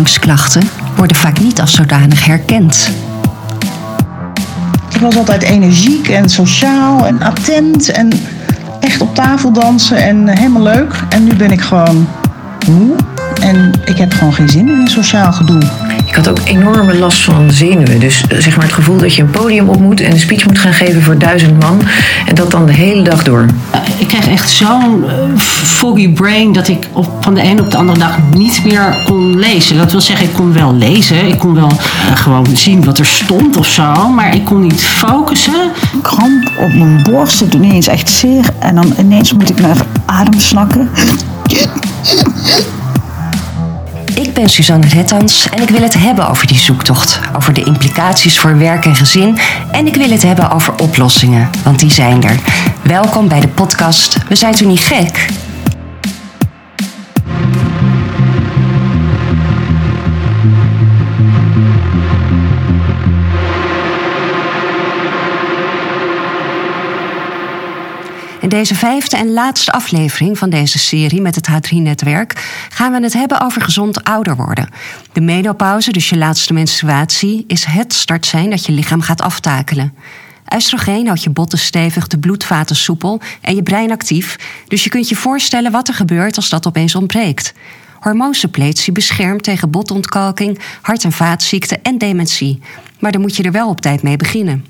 overgangsklachten worden vaak niet als zodanig herkend. Ik was altijd energiek en sociaal en attent en echt op tafel dansen en helemaal leuk. En nu ben ik gewoon moe en ik heb gewoon geen zin in sociaal gedoe. Ik had ook enorme last van zenuwen. Dus eh, zeg maar het gevoel dat je een podium op moet en een speech moet gaan geven voor duizend man. En dat dan de hele dag door. Ik kreeg echt zo'n uh, foggy brain dat ik op, van de ene op de andere dag niet meer kon lezen. Dat wil zeggen, ik kon wel lezen. Ik kon wel uh, gewoon zien wat er stond of zo. Maar ik kon niet focussen. Kramp op mijn borst. Het doet ineens echt zeer. En dan ineens moet ik naar adem snakken. Ik ben Suzanne Rettans en ik wil het hebben over die zoektocht. Over de implicaties voor werk en gezin. En ik wil het hebben over oplossingen, want die zijn er. Welkom bij de podcast We zijn toen niet gek? Deze vijfde en laatste aflevering van deze serie met het H3-netwerk gaan we het hebben over gezond ouder worden. De menopauze, dus je laatste menstruatie, is het startsein dat je lichaam gaat aftakelen. Oestrogeen houdt je botten stevig, de bloedvaten soepel en je brein actief, dus je kunt je voorstellen wat er gebeurt als dat opeens ontbreekt. Hormoonsuppletie beschermt tegen botontkalking, hart- en vaatziekten en dementie. Maar dan moet je er wel op tijd mee beginnen.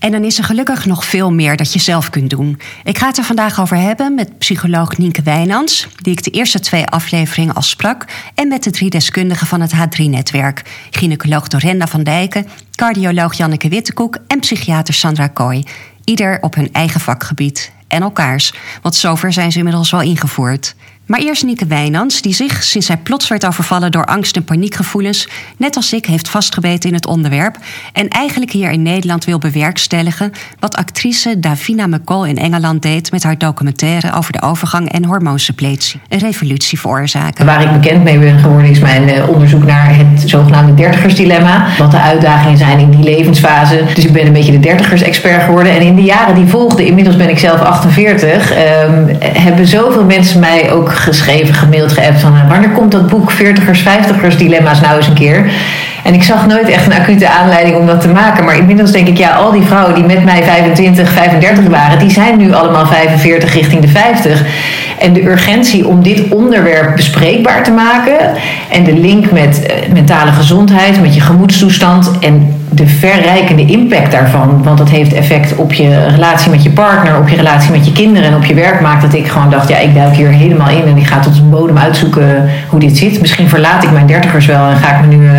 En dan is er gelukkig nog veel meer dat je zelf kunt doen. Ik ga het er vandaag over hebben met psycholoog Nienke Wijnands, die ik de eerste twee afleveringen al sprak, en met de drie deskundigen van het H3-netwerk: gynaecoloog Dorenda van Dijken, cardioloog Janneke Wittekoek en psychiater Sandra Kooi. Ieder op hun eigen vakgebied en elkaars, want zover zijn ze inmiddels wel ingevoerd. Maar eerst Nieke Wijnands, die zich, sinds hij plots werd overvallen door angst en paniekgevoelens, net als ik heeft vastgebeten in het onderwerp en eigenlijk hier in Nederland wil bewerkstelligen wat actrice Davina McCall in Engeland deed met haar documentaire over de overgang en hormoonsuppletie. Een revolutie veroorzaken. Waar ik bekend mee ben geworden is mijn uh, onderzoek naar het zogenaamde dertigersdilemma. Wat de uitdagingen zijn in die levensfase. Dus ik ben een beetje de dertigers-expert geworden. En in de jaren die volgden, inmiddels ben ik zelf 48, um, hebben zoveel mensen mij ook geschreven, gemaild, geappt van wanneer komt dat boek 40ers, 50ers dilemma's nou eens een keer? En ik zag nooit echt een acute aanleiding om dat te maken. Maar inmiddels denk ik, ja, al die vrouwen die met mij 25, 35 waren, die zijn nu allemaal 45 richting de 50. En de urgentie om dit onderwerp bespreekbaar te maken en de link met uh, mentale gezondheid, met je gemoedstoestand en de verrijkende impact daarvan, want dat heeft effect op je relatie met je partner, op je relatie met je kinderen en op je werk, maakt dat ik gewoon dacht, ja, ik duik hier helemaal in en ik ga tot de bodem uitzoeken hoe dit zit. Misschien verlaat ik mijn dertigers wel en ga ik me nu uh,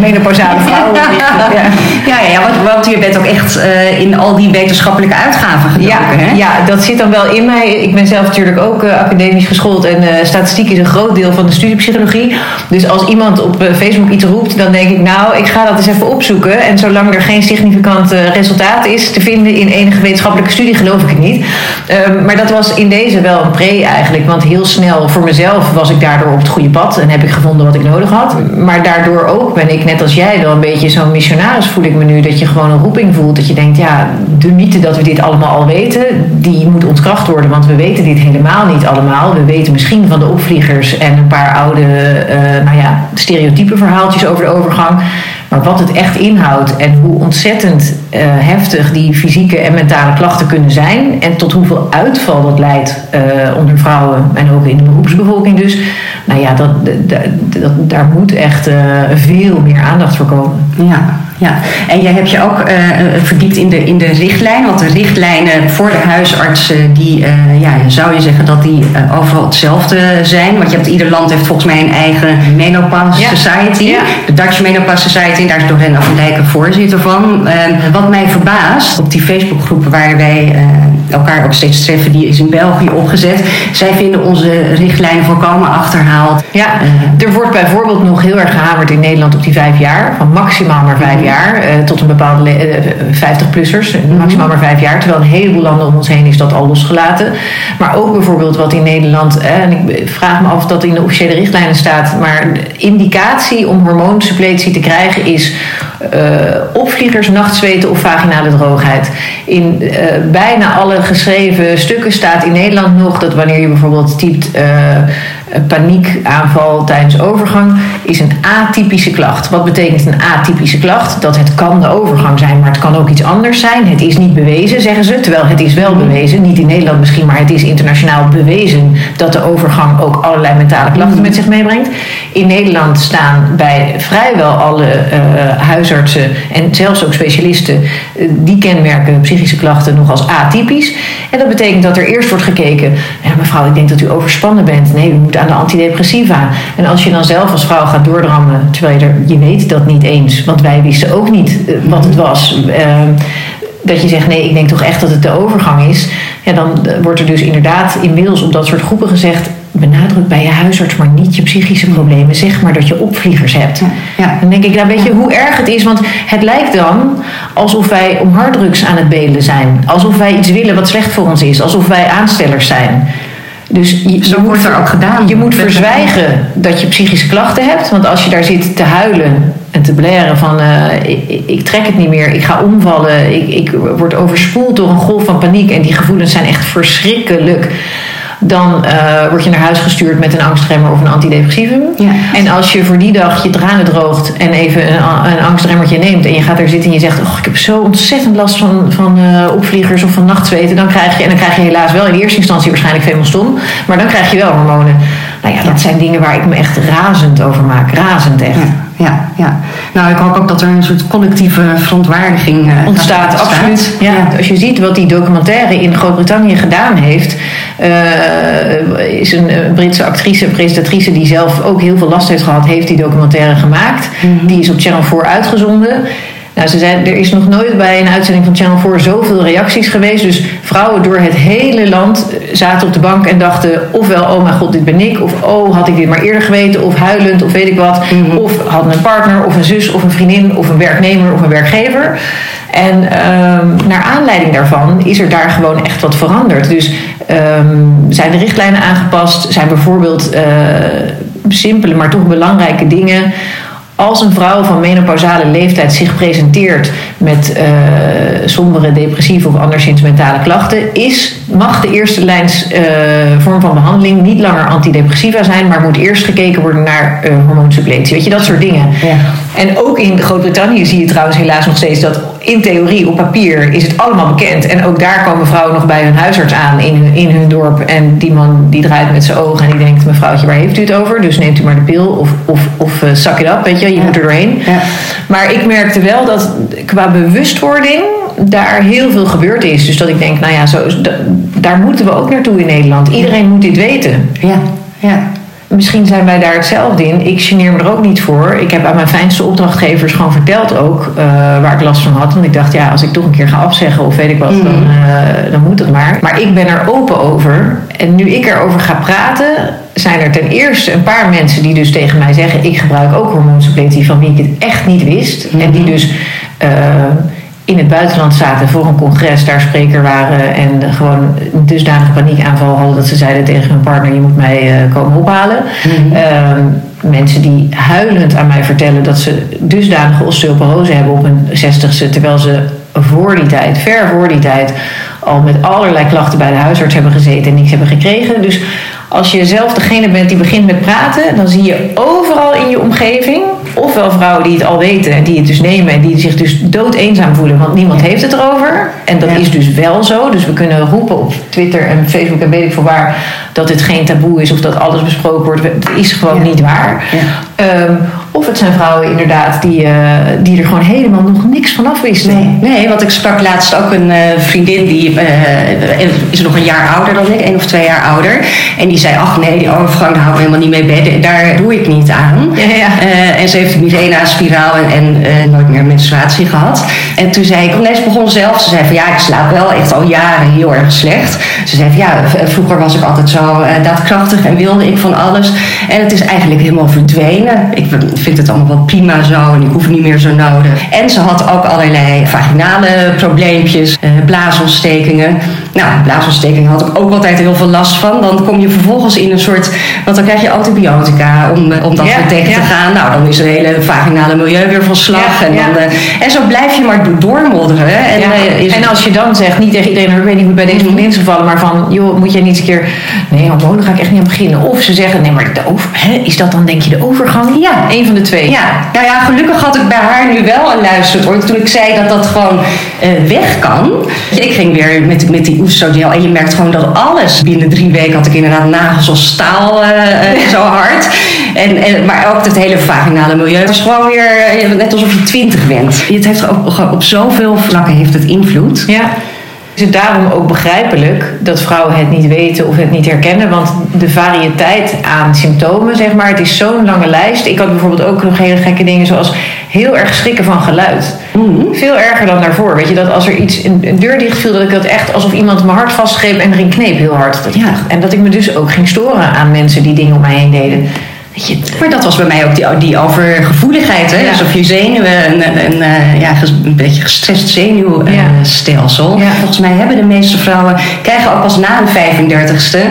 menopausale vrouwen ja. ja, ja, ja want, want je bent ook echt uh, in al die wetenschappelijke uitgaven gedoken, ja, hè? Ja, dat zit dan wel in mij. Ik ben zelf natuurlijk ook academisch geschoold en statistiek is een groot deel van de studiepsychologie. Dus als iemand op Facebook iets roept, dan denk ik, nou, ik ga dat eens even opzoeken. En zolang er geen significant resultaat is te vinden in enige wetenschappelijke studie, geloof ik het niet. Um, maar dat was in deze wel een pre eigenlijk. Want heel snel voor mezelf was ik daardoor op het goede pad en heb ik gevonden wat ik nodig had. Maar daardoor ook ben ik, net als jij, wel een beetje zo'n missionaris voel ik me nu. Dat je gewoon een roeping voelt. Dat je denkt, ja, de mythe dat we dit allemaal al weten, die moet ontkracht worden. Want we weten dit helemaal niet allemaal. We weten misschien van de opvliegers en een paar oude, uh, nou ja, stereotype verhaaltjes over de overgang. Maar wat het echt inhoudt en hoe ontzettend uh, heftig die fysieke en mentale klachten kunnen zijn. En tot hoeveel uitval dat leidt uh, onder vrouwen en ook in de beroepsbevolking dus. Nou ja, dat, dat, daar moet echt uh, veel meer aandacht voor komen. Ja, ja. En jij hebt je ook uh, verdiept in de, in de richtlijnen. Want de richtlijnen voor de huisartsen, die uh, ja, zou je zeggen dat die uh, overal hetzelfde zijn. Want je hebt, ieder land heeft volgens mij een eigen menopause ja. society. Ja. De Dutch Menopause Society, daar is Dorenda van Dijken voorzitter van. wat mij verbaast, op die Facebookgroepen waar wij elkaar ook steeds treffen, die is in België opgezet. Zij vinden onze richtlijnen volkomen achterhaald. Ja, er wordt bijvoorbeeld nog heel erg gehamerd in Nederland op die vijf jaar. Van maximaal maar vijf jaar. Uh, tot een bepaalde uh, 50-plussers. Maximaal maar vijf jaar. Terwijl een heleboel landen om ons heen is dat al losgelaten. Maar ook bijvoorbeeld wat in Nederland... Eh, en ik vraag me af of dat in de officiële richtlijnen staat... maar indicatie om hormoonsuppletie te krijgen is... Opvliegers, nachtzweten of vaginale droogheid. In bijna alle geschreven stukken staat in Nederland nog dat wanneer je bijvoorbeeld typt uh, eh, paniekaanval tijdens overgang is een atypische klacht. Wat betekent een atypische klacht? Dat het kan de overgang zijn, maar het kan ook iets anders zijn. Het is niet bewezen, zeggen ze, terwijl het is wel bewezen. Niet in Nederland misschien, maar het is internationaal bewezen dat de overgang ook allerlei mentale klachten met zich meebrengt. In Nederland staan bij vrijwel alle eh, huisartsen en zelfs ook specialisten eh, die kenmerken psychische klachten nog als atypisch. En dat betekent dat er eerst wordt gekeken, ja, mevrouw, ik denk dat u overspannen bent. Nee, u moet aan de antidepressiva. En als je dan zelf als vrouw gaat doordrammen, terwijl je er, je weet dat niet eens, want wij wisten ook niet eh, wat het was. Ehm, dat je zegt, nee, ik denk toch echt dat het de overgang is. Ja, dan eh, wordt er dus inderdaad inmiddels op dat soort groepen gezegd... benadruk bij je huisarts maar niet je psychische problemen. Zeg maar dat je opvliegers hebt. Ja. Dan denk ik, nou weet je hoe erg het is? Want het lijkt dan alsof wij om harddrugs aan het bedelen zijn. Alsof wij iets willen wat slecht voor ons is. Alsof wij aanstellers zijn. Dus je, Zo je wordt moet, er ook gedaan. Je moet verzwijgen dat je psychische klachten hebt. Want als je daar zit te huilen en te blaren van... eh, ik, ik- ik trek het niet meer, ik ga omvallen... Ik, ik word overspoeld door een golf van paniek... en die gevoelens zijn echt verschrikkelijk... dan eh, word je naar huis gestuurd met een angstremmer of een antidepressivum. Ja. En als je voor die dag je tranen droogt en even een, een angstremmertje neemt... en je gaat er zitten en je zegt... Oh, ik heb zo ontzettend last van, van eh, opvliegers of van nachtzweten... Dan krijg je, en dan krijg je helaas wel in eerste instantie waarschijnlijk Femoston... maar dan krijg je wel hormonen. Nou ja, dat zijn dingen waar ik me echt razend over maak. Razend echt. Ja, ja, ja. Nou, ik hoop ook dat er een soort collectieve verontwaardiging eh, ontstaat, gaat- absoluut. Ja. Als je ziet wat die documentaire in Groot-Brittannië gedaan heeft, eh, is een Britse actrice, presentatrice die zelf ook heel veel last heeft gehad, heeft die documentaire gemaakt. Die is op Channel 4 uitgezonden. Nou, ze zei, er is nog nooit bij een uitzending van Channel 4 zoveel reacties geweest. Dus vrouwen door het hele land zaten op de bank en dachten ofwel, oh mijn god, dit ben ik. Of oh, had ik dit maar eerder geweten. Of huilend, of weet ik wat. Of hadden een partner, of een zus, of een vriendin, of een werknemer, of een werkgever. En ehm, naar aanleiding daarvan is er daar gewoon echt wat veranderd. Dus ehm, zijn de richtlijnen aangepast? Zijn bijvoorbeeld eh, simpele, maar toch belangrijke dingen als een vrouw van menopausale leeftijd zich presenteert met eh, sombere, depressieve of anderszins mentale klachten, is, mag de eerste lijns eh, vorm van behandeling niet langer antidepressiva zijn, maar moet eerst gekeken worden naar eh, hormoonsuppletie. Weet je, dat soort dingen. Ja. En ook in Groot-Brittannië zie je trouwens helaas nog steeds dat in theorie, op papier, is het allemaal bekend. En ook daar komen vrouwen nog bij hun huisarts aan in hun, in hun dorp. En die man die draait met zijn ogen en die denkt, mevrouwtje, waar heeft u het over? Dus neemt u maar de pil of, of, of uh, suck it up, weet je, je moet er doorheen. Ja. Maar ik merkte wel dat qua bewustwording daar heel veel gebeurd is. Dus dat ik denk, nou ja, zo, daar moeten we ook naartoe in Nederland. Iedereen moet dit weten. Ja, ja. Misschien zijn wij daar hetzelfde in. Ik geneer me er ook niet voor. Ik heb aan mijn fijnste opdrachtgevers gewoon verteld ook uh, waar ik last van had. Want ik dacht, ja, als ik toch een keer ga afzeggen of weet ik wat, mm. dan, uh, dan moet het maar. Maar ik ben er open over. En nu ik erover ga praten, zijn er ten eerste een paar mensen die dus tegen mij zeggen... ik gebruik ook hormoonsuppletie van wie ik het echt niet wist. Mm. En die dus... Uh, in het buitenland zaten voor een congres, daar spreker waren en gewoon een dusdanige paniekaanval hadden dat ze zeiden tegen hun partner: Je moet mij uh, komen ophalen. Mm-hmm. Uh, mensen die huilend aan mij vertellen dat ze dusdanige osteoporose hebben op hun zestigste, terwijl ze voor die tijd, ver voor die tijd, al met allerlei klachten bij de huisarts hebben gezeten en niks hebben gekregen. Dus als je zelf degene bent die begint met praten, dan zie je overal in je omgeving, ofwel vrouwen die het al weten en die het dus nemen en die zich dus dood eenzaam voelen, want niemand heeft het erover. En dat ja. is dus wel zo. Dus we kunnen roepen op Twitter en Facebook en weet ik voor waar dat het geen taboe is of dat alles besproken wordt. Het is gewoon ja. niet waar. Ja. Um, of het zijn vrouwen inderdaad die, uh, die er gewoon helemaal nog niks van af wisten. Nee, nee want ik sprak laatst ook een uh, vriendin die uh, is nog een jaar ouder dan ik, één of twee jaar ouder. En die zei, ach nee, die overgang daar hou ik helemaal niet mee bedden. Daar doe ik niet aan. Ja, ja. en ze heeft een migraine-spiraal en, en nooit meer menstruatie gehad. En toen zei ik, oh nee, ze begon zelf. Ze zei van, ja, ik slaap wel echt al jaren heel erg slecht. Ze zei van, ja, vroeger was ik altijd zo daadkrachtig en wilde ik van alles. En het is eigenlijk helemaal verdwenen. Ik vind het allemaal wel prima zo en ik hoef niet meer zo nodig. En ze had ook allerlei vaginale probleempjes, uh, blaasontstekingen. Nou, blaasontsteking had ik ook altijd heel veel last van. Dan kom je vervolgens in een soort, want dan krijg je antibiotica om, eh, om dat Ja, weer tegen te gaan. Nou, dan is het hele vaginale milieu weer van slag. Ja, en, dan, eh, en zo blijf je maar doormodderen. En, eh, en als je dan zegt, niet tegen iedereen, ik weet niet hoe bij deze vriendin is gevallen, maar van, joh, moet jij niet eens een keer, nee, hormonen ga ik echt niet aan beginnen. Of ze zeggen, nee, maar de over, hè, is dat dan denk je de overgang? Ja. Eén van de twee. Ja, nou ja, gelukkig had ik bij haar nu wel een luisterwoord. Toen ik zei dat dat gewoon eh, weg kan. Ik ging weer met, met die oestrogel en je merkt gewoon dat alles. Binnen drie weken had ik inderdaad nagels als staal eh, eh, zo hard. En, en, maar ook het hele vaginale milieu. Het was gewoon weer net alsof je twintig bent. Het heeft op, op zoveel vlakken heeft het invloed. Ja. Is het daarom ook begrijpelijk dat vrouwen het niet weten of het niet herkennen? Want de variëteit aan symptomen, zeg maar, het is zo'n lange lijst. Ik had bijvoorbeeld ook nog hele gekke dingen zoals heel erg schrikken van geluid. Veel erger dan daarvoor. Weet je, dat als er iets, een, een deur dicht viel, dat ik dat echt alsof iemand mijn hart vastgreep en erin kneep heel hard. Dat Ja. En dat ik me dus ook ging storen aan mensen die dingen om mij heen deden. Je, Maar dat was bij mij ook die, die overgevoeligheid. Hè? Ja. Alsof je zenuwen, een, een, een, eh, ja, een beetje gestrest zenuwstelsel. Ja. Volgens mij hebben de meeste vrouwen, krijgen ook pas na een 35ste eh,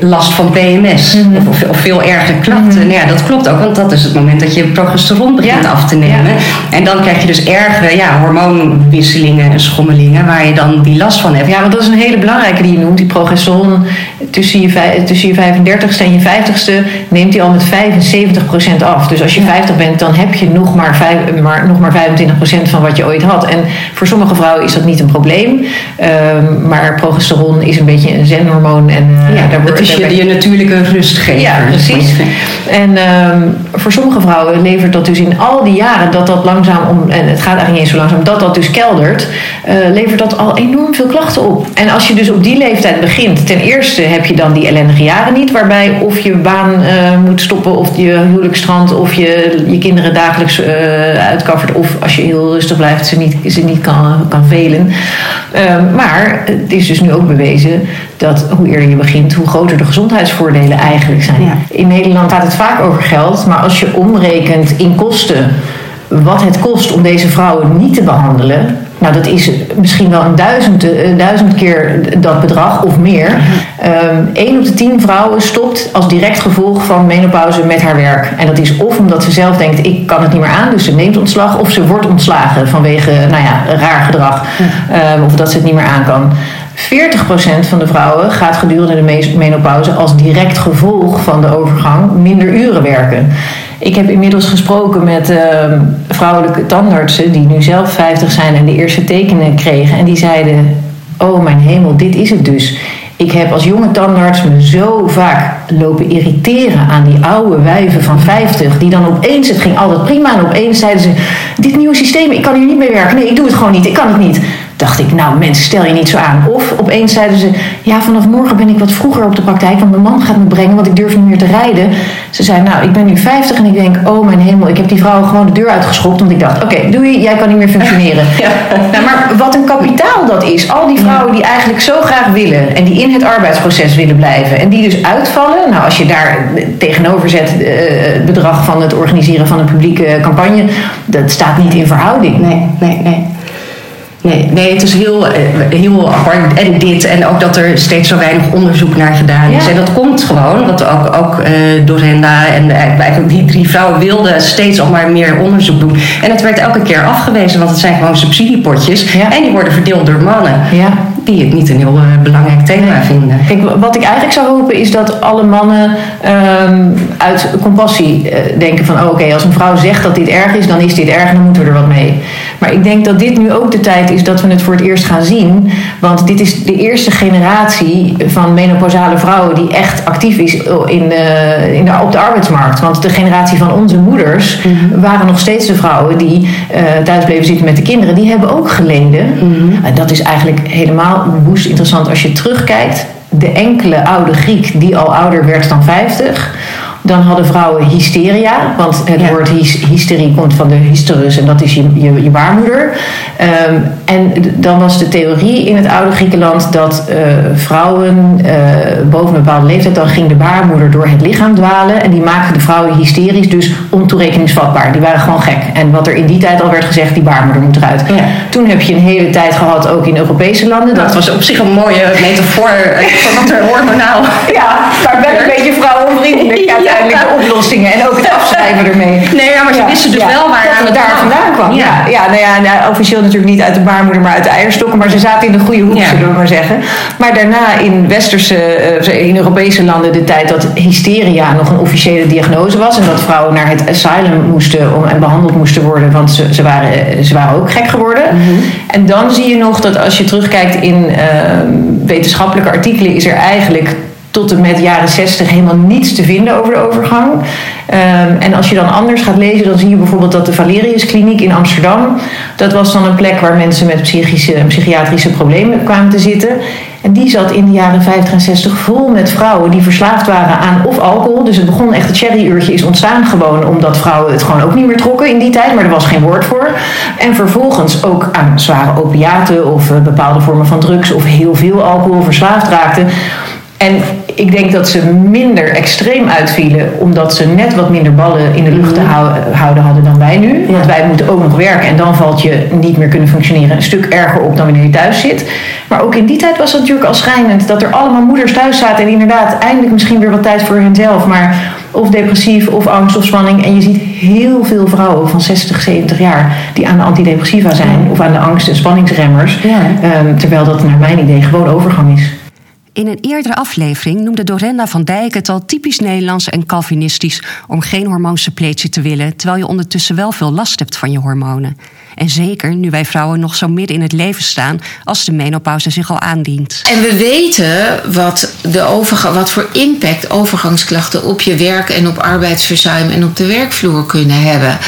last van PMS. Mhm. of, of, of veel erger klachten. Nou ja, dat klopt ook, want dat is het moment dat je progesteron begint Ja. af te nemen. En dan krijg je dus erge ja, hormoonwisselingen en schommelingen waar je dan die last van hebt. Ja, want dat is een hele belangrijke die je noemt. Die progesteron tussen je, tussen je 35ste en je 50ste neemt die al met 75% af. Dus als je 50 bent, dan heb je nog maar, maar, nog maar 25% van wat je ooit had. En voor sommige vrouwen is dat niet een probleem. Ehm, maar progesteron is een beetje een zenhormoon. En, eh, Ja, dat is je, je natuurlijke rustgever. ja, precies. En ehm, voor sommige vrouwen levert dat dus in al die jaren dat dat langzaam om, en het gaat eigenlijk niet eens zo langzaam, dat dat dus keldert, eh, levert dat al enorm veel klachten op. En als je dus op die leeftijd begint, ten eerste heb je dan die ellendige jaren niet, waarbij of je baan eh, moet stoppen, of je huwelijk strandt, of je je kinderen dagelijks eh uitkaffert, of als je heel rustig blijft, ze niet, ze niet kan, kan velen. Ehm, maar het is dus nu ook bewezen dat hoe eerder je begint, hoe groter de gezondheidsvoordelen eigenlijk zijn. Ja. In Nederland gaat het vaak over geld, maar als je omrekent in kosten wat het kost om deze vrouwen niet te behandelen, nou dat is misschien wel een duizend, eh, duizend keer dat bedrag of meer. Ehm Eén op de tien vrouwen stopt als direct gevolg van menopauze met haar werk. En dat is of omdat ze zelf denkt, ik kan het niet meer aan, dus ze neemt ontslag, of ze wordt ontslagen vanwege nou ja, raar gedrag, Ehm, of dat ze het niet meer aan kan. 40% van de vrouwen gaat gedurende de me- menopauze als direct gevolg van de overgang minder uren werken. Ik heb inmiddels gesproken met ehm, vrouwelijke tandartsen die nu zelf 50 zijn en de eerste tekenen kregen. En die zeiden: Oh mijn hemel, dit is het dus. Ik heb als jonge tandarts me zo vaak lopen irriteren aan die oude wijven van 50. Die dan opeens, het ging altijd prima. En opeens zeiden ze: Dit nieuwe systeem, ik kan hier niet mee werken. Nee, ik doe het gewoon niet. Ik kan het niet. Dacht ik, nou mensen, stel je niet zo aan. Of opeens zeiden ze: Ja, vanaf morgen ben ik wat vroeger op de praktijk. Want mijn man gaat me brengen, want ik durf niet meer te rijden. Ze zei: Nou, ik ben nu 50 en ik denk: Oh mijn hemel, ik heb die vrouw gewoon de deur uitgeschopt. Want ik dacht: Oké, doei, jij kan niet meer functioneren. Nou, maar wat een kapitaal dat is. Al die vrouwen die eigenlijk zo graag willen en die in het arbeidsproces willen blijven en die dus uitvallen. Nou, als je daar tegenover zet eh, het bedrag van het organiseren van een publieke campagne, dat staat niet in verhouding. Nee, nee, nee. Nee, nee, het is heel, eh, heel apart. En dit, en ook dat er steeds zo weinig onderzoek naar gedaan is. Ja. En dat komt gewoon, want ook, ook eh, Dorenda en eigenlijk eigenlijk die drie vrouwen wilden steeds al maar meer onderzoek doen. En het werd elke keer afgewezen, want het zijn gewoon subsidiepotjes. Ja. En die worden verdeeld door mannen, Ja. Die het niet een heel eh, belangrijk thema vinden. Kijk, wat ik eigenlijk zou hopen is dat alle mannen ehm, uit compassie eh, denken van... oh, oké, als een vrouw zegt dat dit erg is, dan is dit erg en dan moeten we er wat mee. Maar ik denk dat dit nu ook de tijd is dat we het voor het eerst gaan zien. Want dit is de eerste generatie van menopausale vrouwen die echt actief is in de, in de, op de arbeidsmarkt. Want de generatie van onze moeders waren nog steeds de vrouwen die eh, thuis bleven zitten met de kinderen. Die hebben ook geleden. En dat is eigenlijk helemaal woest interessant als je terugkijkt. De enkele oude Griek die al ouder werd dan 50 Dan hadden vrouwen hysteria, want het Ja. woord hys- hysterie komt van de hysterus en dat is je, je, je baarmoeder. Ehm, en dan was de theorie in het oude Griekenland dat eh, vrouwen eh, boven een bepaalde leeftijd, dan ging de baarmoeder door het lichaam dwalen en die maakten de vrouwen hysterisch, dus ontoerekeningsvatbaar. Die waren gewoon gek. En wat er in die tijd al werd gezegd, die baarmoeder moet eruit. Ja. Toen heb je een hele tijd gehad, ook in Europese landen, Dat dat was op zich een mooie metafoor van wat er hormonaal... ja, maar wel een beetje vrouwenvriendelijk Ja. Uiteindelijk de oplossingen en ook het afschrijven ermee. Nee, ja, maar ze wisten dus wel waar het daar vandaan kwam. Ja, ja, nou ja, nou, officieel natuurlijk niet uit de baarmoeder, maar uit de eierstokken. Maar ze zaten in de goede hoek, zullen we maar zeggen. Maar daarna in westerse, eh, in Europese landen de tijd dat hysteria nog een officiële diagnose was. En dat vrouwen naar het asylum moesten om, en behandeld moesten worden, want ze, ze, waren, eh, ze waren ook gek geworden. En dan zie je nog dat als je terugkijkt in eh, wetenschappelijke artikelen, is er eigenlijk tot en met jaren 60 helemaal niets te vinden over de overgang. Ehm, en als je dan anders gaat lezen, dan zie je bijvoorbeeld dat de Valerius Kliniek in Amsterdam, dat was dan een plek waar mensen met psychische psychiatrische problemen kwamen te zitten. En die zat in de jaren 50 en 60 vol met vrouwen die verslaafd waren aan of alcohol. Dus het begon echt, het cherryuurtje is ontstaan gewoon omdat vrouwen het gewoon ook niet meer trokken in die tijd, maar er was geen woord voor. En vervolgens ook aan zware opiaten of eh, bepaalde vormen van drugs of heel veel alcohol verslaafd raakten. En ik denk dat ze minder extreem uitvielen, omdat ze net wat minder ballen in de lucht te hou- houden hadden dan wij nu. Want wij moeten ook nog werken en dan valt je niet meer kunnen functioneren een stuk erger op dan wanneer je thuis zit. Maar ook in die tijd was het natuurlijk al schijnend dat er allemaal moeders thuis zaten en inderdaad eindelijk misschien weer wat tijd voor henzelf. Maar of depressief of angst of spanning. En je ziet heel veel vrouwen van 60, 70 jaar die aan de antidepressiva zijn of aan de angst- en spanningsremmers. Ehm, terwijl dat naar mijn idee gewoon overgang is. In een eerdere aflevering noemde Dorenda van Dijk het al typisch Nederlands en Calvinistisch om geen hormoonsuppletie te willen, terwijl je ondertussen wel veel last hebt van je hormonen. En zeker nu wij vrouwen nog zo midden in het leven staan als de menopauze zich al aandient. En we weten wat, de overga- wat voor impact overgangsklachten op je werk en op arbeidsverzuim en op de werkvloer kunnen hebben.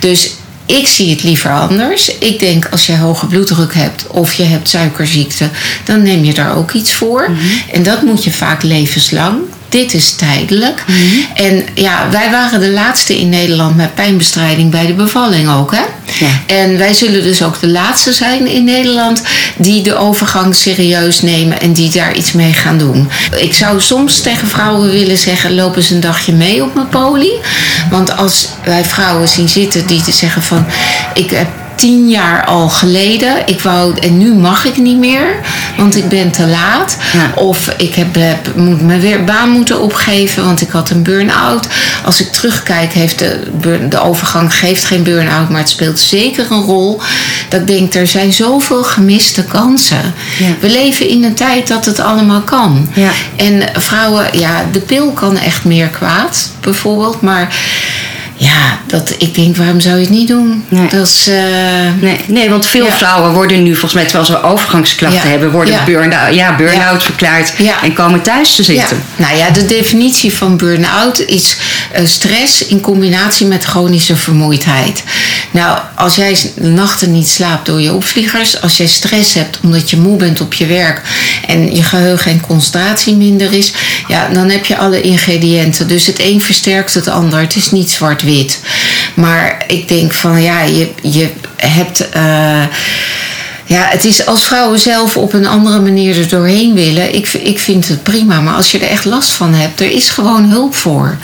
Dus ik zie het liever anders. Ik denk als je hoge bloeddruk hebt of je hebt suikerziekte, dan neem je daar ook iets voor. En dat moet je vaak levenslang. Dit is tijdelijk. En ja, wij waren de laatste in Nederland met pijnbestrijding bij de bevalling ook. Hè? En wij zullen dus ook de laatste zijn in Nederland die de overgang serieus nemen en die daar iets mee gaan doen. Ik zou soms tegen vrouwen willen zeggen: loop eens een dagje mee op mijn poli. Want als wij vrouwen zien zitten die te zeggen van ik heb tien jaar al geleden. Ik wou, en nu mag ik niet meer, want ik ben te laat. Of ik heb, heb- moet mijn weer baan moeten opgeven, want ik had een burn-out. Als ik terugkijk, heeft de, de overgang geeft geen burn-out, maar het speelt zeker een rol. Dat ik denk, er zijn zoveel gemiste kansen. We leven in een tijd dat het allemaal kan. Ja. En vrouwen, ja, de pil kan echt meer kwaad, bijvoorbeeld. Maar ja, dat, ik denk, waarom zou je het niet doen? Nee. Dat is, eh, Nee, nee, want veel Ja. vrouwen worden nu, volgens mij, terwijl ze overgangsklachten Ja. hebben, worden Ja. burn-out ja, Ja. verklaard Ja. en komen thuis te zitten. Nou ja, de definitie van burn-out is eh, stress in combinatie met chronische vermoeidheid. Nou, als jij nachten niet slaapt door je opvliegers, als jij stress hebt omdat je moe bent op je werk en je geheugen en concentratie minder is, ja, dan heb je alle ingrediënten. Dus het een versterkt het ander. Het is niet zwart-wit. Maar ik denk van ja, je, je hebt. eh, ja, het is als vrouwen zelf op een andere manier er doorheen willen. Ik, ik vind het prima. Maar als je er echt last van hebt, er is gewoon hulp voor.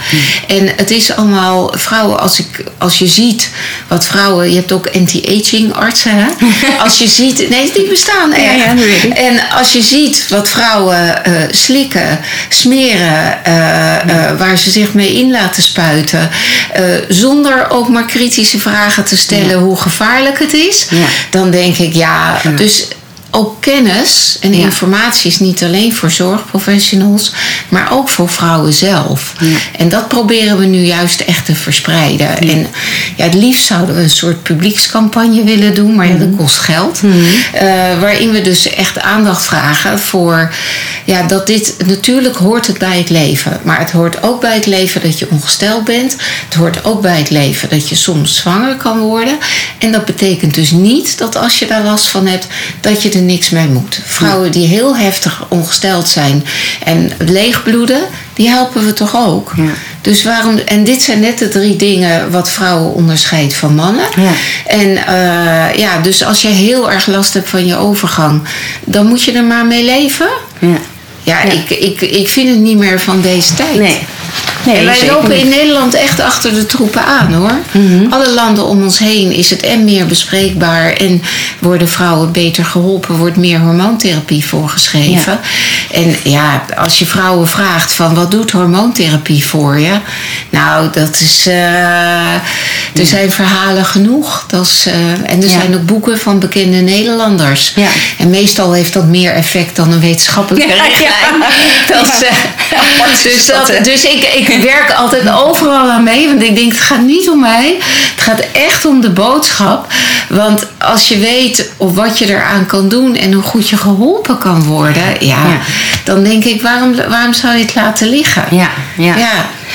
En het is allemaal vrouwen, als, ik, als je ziet wat vrouwen. Je hebt ook anti-aging artsen, hè? Als je ziet. Nee, die bestaan echt. ja. En als je ziet wat vrouwen eh, slikken, smeren, eh, eh, waar ze zich mee in laten spuiten, zonder ook maar kritische vragen te stellen hoe gevaarlijk het is, dan denk ik ja. Dus ook kennis en Ja. informatie is niet alleen voor zorgprofessionals, maar ook voor vrouwen zelf. Ja. En dat proberen we nu juist echt te verspreiden. En ja, het liefst zouden we een soort publiekscampagne willen doen, maar ja, dat kost geld. Eh, waarin we dus echt aandacht vragen voor ja, dat dit natuurlijk hoort het bij het leven. Maar het hoort ook bij het leven dat je ongesteld bent. Het hoort ook bij het leven dat je soms zwanger kan worden. En dat betekent dus niet dat als je daar last van hebt, dat je er niks mee moet. Vrouwen die heel heftig ongesteld zijn en leegbloeden, die helpen we toch ook. Ja. Dus waarom, en dit zijn net de drie dingen wat vrouwen onderscheidt van mannen. Ja. En eh, ja, dus als je heel erg last hebt van je overgang, dan moet je er maar mee leven. Ja. Ja, Ja. Ik, ik, ik vind het niet meer van deze tijd. Nee. Nee, en wij lopen niet. in Nederland echt achter de troepen aan hoor. Mhm. Alle landen om ons heen is het en meer bespreekbaar en worden vrouwen beter geholpen, wordt meer hormoontherapie voorgeschreven. En ja, als je vrouwen vraagt van wat doet hormoontherapie voor je? Nou, dat is. eh, er zijn verhalen genoeg. Dat is, eh, en er Ja. zijn ook boeken van bekende Nederlanders. En meestal heeft dat meer effect dan een wetenschappelijke richtlijn. Dat is, eh, is dus dat, dus ik, ik werk altijd overal aan mee. Want ik denk, het gaat niet om mij. Het gaat echt om de boodschap. Want als je weet of wat je eraan kan doen en hoe goed je geholpen kan worden, ja, Ja. dan denk ik, waarom, waarom zou je het laten liggen? Ja, ja. Ja.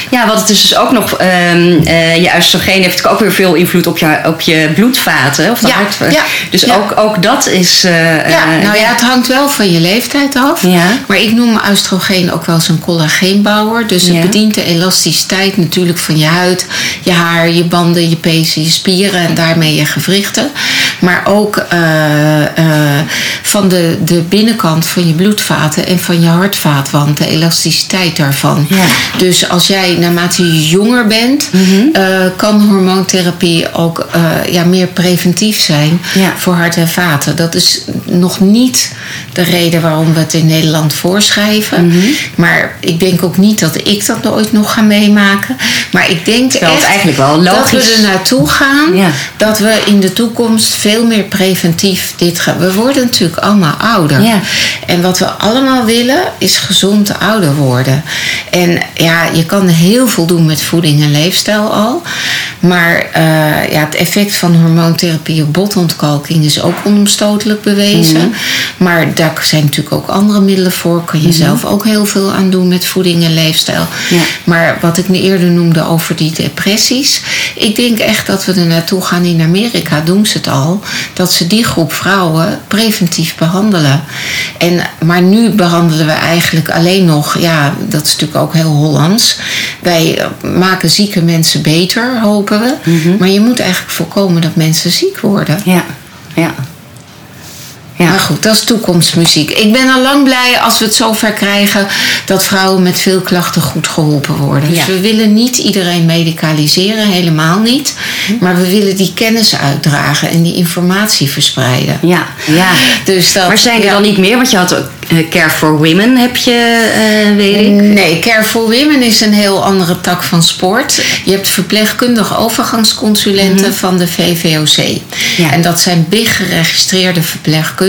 Ja, wat het is dus ook nog, ehm, eh, je oestrogeen heeft ook weer veel invloed op je, op je bloedvaten, of de Ja, hart. ja, dus ja. Ook, ook dat is. eh, Ja, eh, nou ja, het hangt wel van je leeftijd af. Ja. Maar ik noem oestrogeen ook wel eens een collageenbouwer. Dus het Ja. bedient de elasticiteit natuurlijk van je huid, je haar, je banden, je pezen, je spieren en daarmee je gewrichten. Maar ook eh, eh, van de, de binnenkant van je bloedvaten en van je hartvaatwand, de elasticiteit daarvan. Ja. Dus als jij naarmate je jonger bent, Mhm. eh, kan hormoontherapie ook ja, meer preventief zijn Ja. voor hart en vaten. Dat is nog niet de reden waarom we het in Nederland voorschrijven. Mhm. Maar ik denk ook niet dat ik dat nooit nog ga meemaken. Maar ik denk Terwijl echt eigenlijk wel dat logisch- we er naartoe gaan. Ja. Dat we in de toekomst veel meer preventief dit gaan. We worden natuurlijk allemaal ouder. Ja. En wat we allemaal willen is gezond ouder worden. En ja, je kan heel veel doen met voeding en leefstijl al. Maar eh, ja, het effect van hormoontherapie op botontkalking is ook onomstotelijk bewezen. Mhm. Maar daar zijn natuurlijk ook andere middelen voor. Kan je zelf ook heel veel aan doen met voeding en leefstijl. Ja. Maar wat ik eerder noemde over die depressies. Ik denk echt dat we er naartoe gaan. In Amerika doen ze het al. Dat ze die groep vrouwen preventief behandelen. En, maar nu behandelen we eigenlijk alleen nog. Ja, dat is natuurlijk ook heel Hollands. Wij maken zieke mensen beter, hopen we. Maar je moet eigenlijk voorkomen dat mensen ziek worden. Ja, ja. Ja. Maar goed, dat is toekomstmuziek. Ik ben al lang blij als we het zover krijgen dat vrouwen met veel klachten goed geholpen worden. Dus we willen niet iedereen medicaliseren, helemaal niet. Maar we willen die kennis uitdragen en die informatie verspreiden. Ja, ja. Dus dat, Maar zijn er ja. dan niet meer? Want je had ook eh, Care for Women, heb je, eh, weet ik. Nee, Care for Women is een heel andere tak van sport. Je hebt verpleegkundige overgangsconsulenten van de VVOC. Mhm. Ja. En dat zijn big geregistreerde verpleegkundigen.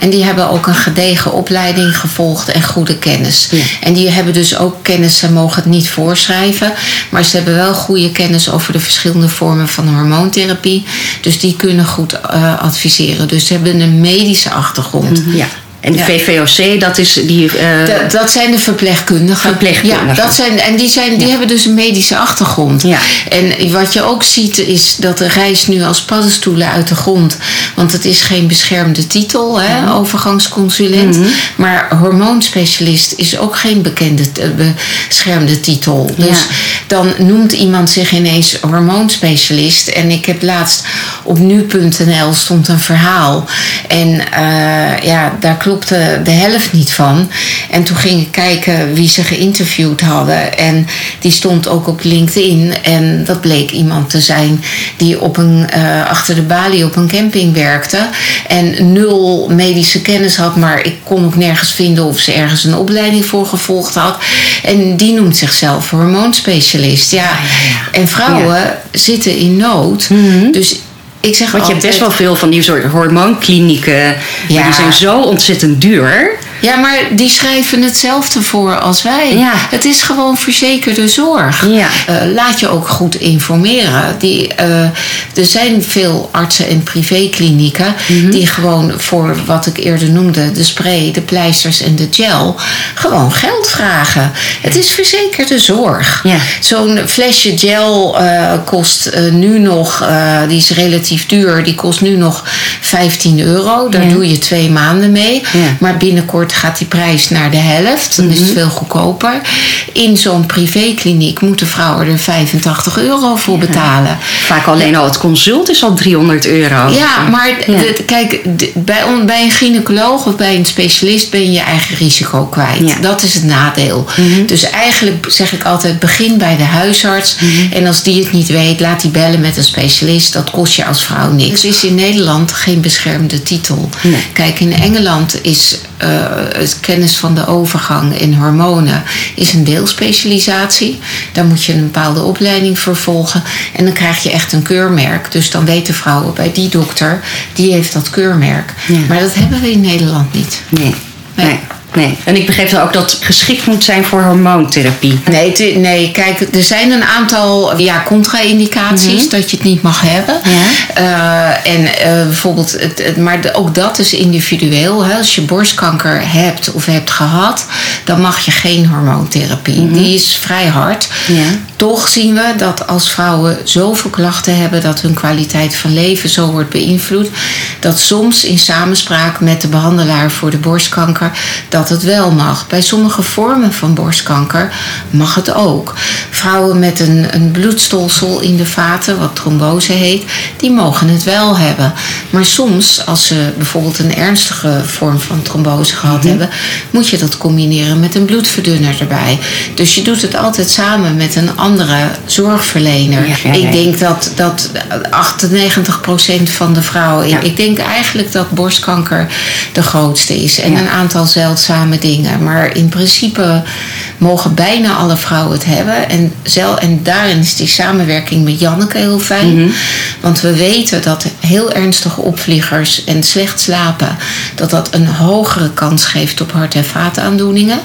En die hebben ook een gedegen opleiding gevolgd en goede kennis. Ja. En die hebben dus ook kennis, ze mogen het niet voorschrijven. Maar ze hebben wel goede kennis over de verschillende vormen van hormoontherapie. Dus die kunnen goed eh, adviseren. Dus ze hebben een medische achtergrond. Ja. En de Ja. VVOC, dat is die... eh, Dat, dat zijn de verpleegkundigen. Verpleegkundigen. Ja, dat zijn, en die, zijn, die hebben dus een medische achtergrond. Ja. En wat je ook ziet is dat de reis nu als paddenstoelen uit de grond. Want het is geen beschermde titel, hè, Mhm. overgangsconsulent. Maar hormoonspecialist is ook geen bekende eh, beschermde titel. Dus Ja. dan noemt iemand zich ineens hormoonspecialist. En ik heb laatst op nu.nl stond een verhaal. En eh, ja, daar klopte de helft niet van. En toen ging ik kijken wie ze geïnterviewd hadden. En die stond ook op LinkedIn. En dat bleek iemand te zijn die op een, eh, achter de balie op een camping werkte. En nul medische kennis had. Maar ik kon ook nergens vinden of ze ergens een opleiding voor gevolgd had. En die noemt zichzelf hormoonspecialist. Ja, en vrouwen zitten in nood. Dus ik zeg want je hebt best wel veel van die soort hormoonklinieken. Ja. Die zijn zo ontzettend duur. Ja, maar die schrijven hetzelfde voor als wij. Ja. Het is gewoon verzekerde zorg. Ja. Eh, laat je ook goed informeren. Die, eh, er zijn veel artsen en privéklinieken Mhm. die gewoon voor wat ik eerder noemde, de spray, de pleisters en de gel, gewoon geld vragen. Het is verzekerde zorg. Ja. Zo'n flesje gel eh, kost nu nog, die is relatief duur, die kost nu nog 15 euro. Daar Ja. doe je twee maanden mee. Ja. Maar binnenkort wordt, gaat die prijs naar de helft. Dan is het veel goedkoper. In zo'n privékliniek moeten vrouwen er 85 euro voor betalen. Vaak alleen al het consult is al 300 euro. Ja, maar Ja. de- kijk, de- bij, bij een gynaecoloog of bij een specialist ben je je eigen risico kwijt. Ja. Dat is het nadeel. Dus eigenlijk zeg ik altijd, begin bij de huisarts. En als die het niet weet, laat die bellen met een specialist. Dat kost je als vrouw niks. Het is in Nederland geen beschermde titel. Nee. Kijk, in Engeland is eh, het kennis van de overgang in hormonen is een deelspecialisatie. Daar moet je een bepaalde opleiding voor volgen. En dan krijg je echt een keurmerk. Dus dan weten vrouwen bij die dokter, die heeft dat keurmerk. Ja. Maar dat hebben we in Nederland niet. Nee. Nee. nee. Nee. En ik begreep dan ook dat het geschikt moet zijn voor hormoontherapie. Nee, nee, kijk, er zijn een aantal ja, contra-indicaties dat je het niet mag hebben. Eh, en eh, bijvoorbeeld, het, het- maar ook dat is individueel. Hè. Als je borstkanker hebt of hebt gehad, dan mag je geen hormoontherapie. Die is vrij hard. Ja. Toch zien we dat als vrouwen zoveel klachten hebben dat hun kwaliteit van leven zo wordt beïnvloed, dat soms in samenspraak met de behandelaar voor de borstkanker dat het wel mag. Bij sommige vormen van borstkanker mag het ook. Vrouwen met een, een bloedstolsel in de vaten, wat trombose heet, die mogen het wel hebben. Maar soms, als ze bijvoorbeeld een ernstige vorm van trombose gehad hebben, moet je dat combineren met een bloedverdunner erbij. Dus je doet het altijd samen met een andere zorgverlener. Ja, ja, ja. Ik denk dat, dat 98% van de vrouwen. Ik denk eigenlijk dat borstkanker de grootste is. En een aantal zeldzame dingen. Maar in principe mogen bijna alle vrouwen het hebben. En, zel, en daarin is die samenwerking met Janneke heel fijn. Mhm. Want we weten dat heel ernstige opvliegers en slecht slapen... dat dat een hogere kans geeft op hart- en vaataandoeningen.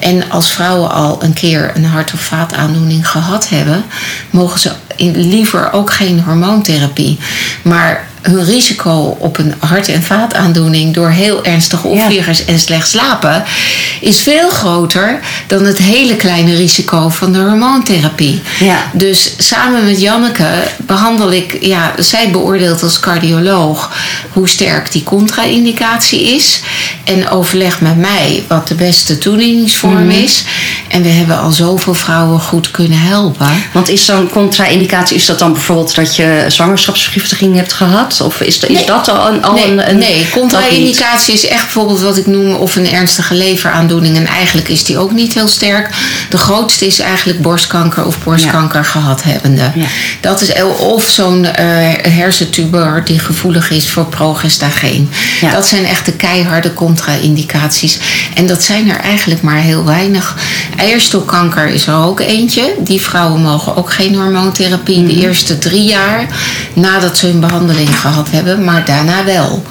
En als vrouwen al een keer een hart- of vaataandoening gehad hebben... mogen ze liever ook geen hormoontherapie. Maar hun risico op een hart- en vaataandoening door heel ernstige opvliegers en slecht slapen is veel groter dan het hele kleine risico van de hormoontherapie. Ja. Dus samen met Janneke behandel ik, ja, zij beoordeelt als cardioloog hoe sterk die contra-indicatie is. En overleg met mij wat de beste toedieningsvorm is. En we hebben al zoveel vrouwen goed kunnen helpen. Want is zo'n contra-indicatie, is dat dan bijvoorbeeld dat je zwangerschapsvergiftiging hebt gehad? Of is, is Nee. dat al een, al nee, een, een nee, contra-indicatie is echt bijvoorbeeld wat ik noem of een ernstige leveraandoening. En eigenlijk is die ook niet heel sterk. De grootste is eigenlijk borstkanker of borstkanker gehad hebbende. Ja. Dat is, of zo'n eh, hersentumor die gevoelig is voor progestageen. Ja. Dat zijn echt de keiharde contra-indicaties. En dat zijn er eigenlijk maar heel weinig. Eierstokkanker is er ook eentje. Die vrouwen mogen ook geen hormoontherapie Mhm. de eerste drie jaar nadat ze hun behandeling gehad hebben, maar daarna wel.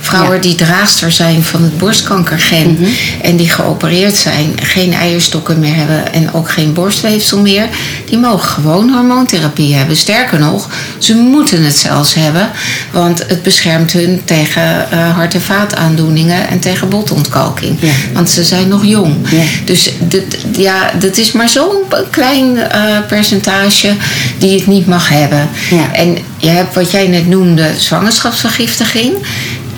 Vrouwen Ja. die draagster zijn van het borstkankergen en die geopereerd zijn, geen eierstokken meer hebben en ook geen borstweefsel meer, die mogen gewoon hormoontherapie hebben. Sterker nog, ze moeten het zelfs hebben, want het beschermt hun tegen eh, hart- en vaataandoeningen en tegen botontkalking. Ja. Want ze zijn nog jong. Ja. Dus dit, ja, dat is maar zo'n klein eh, percentage die het niet mag hebben. Ja. En je hebt wat jij net noemde, zwangerschapsvergiftiging.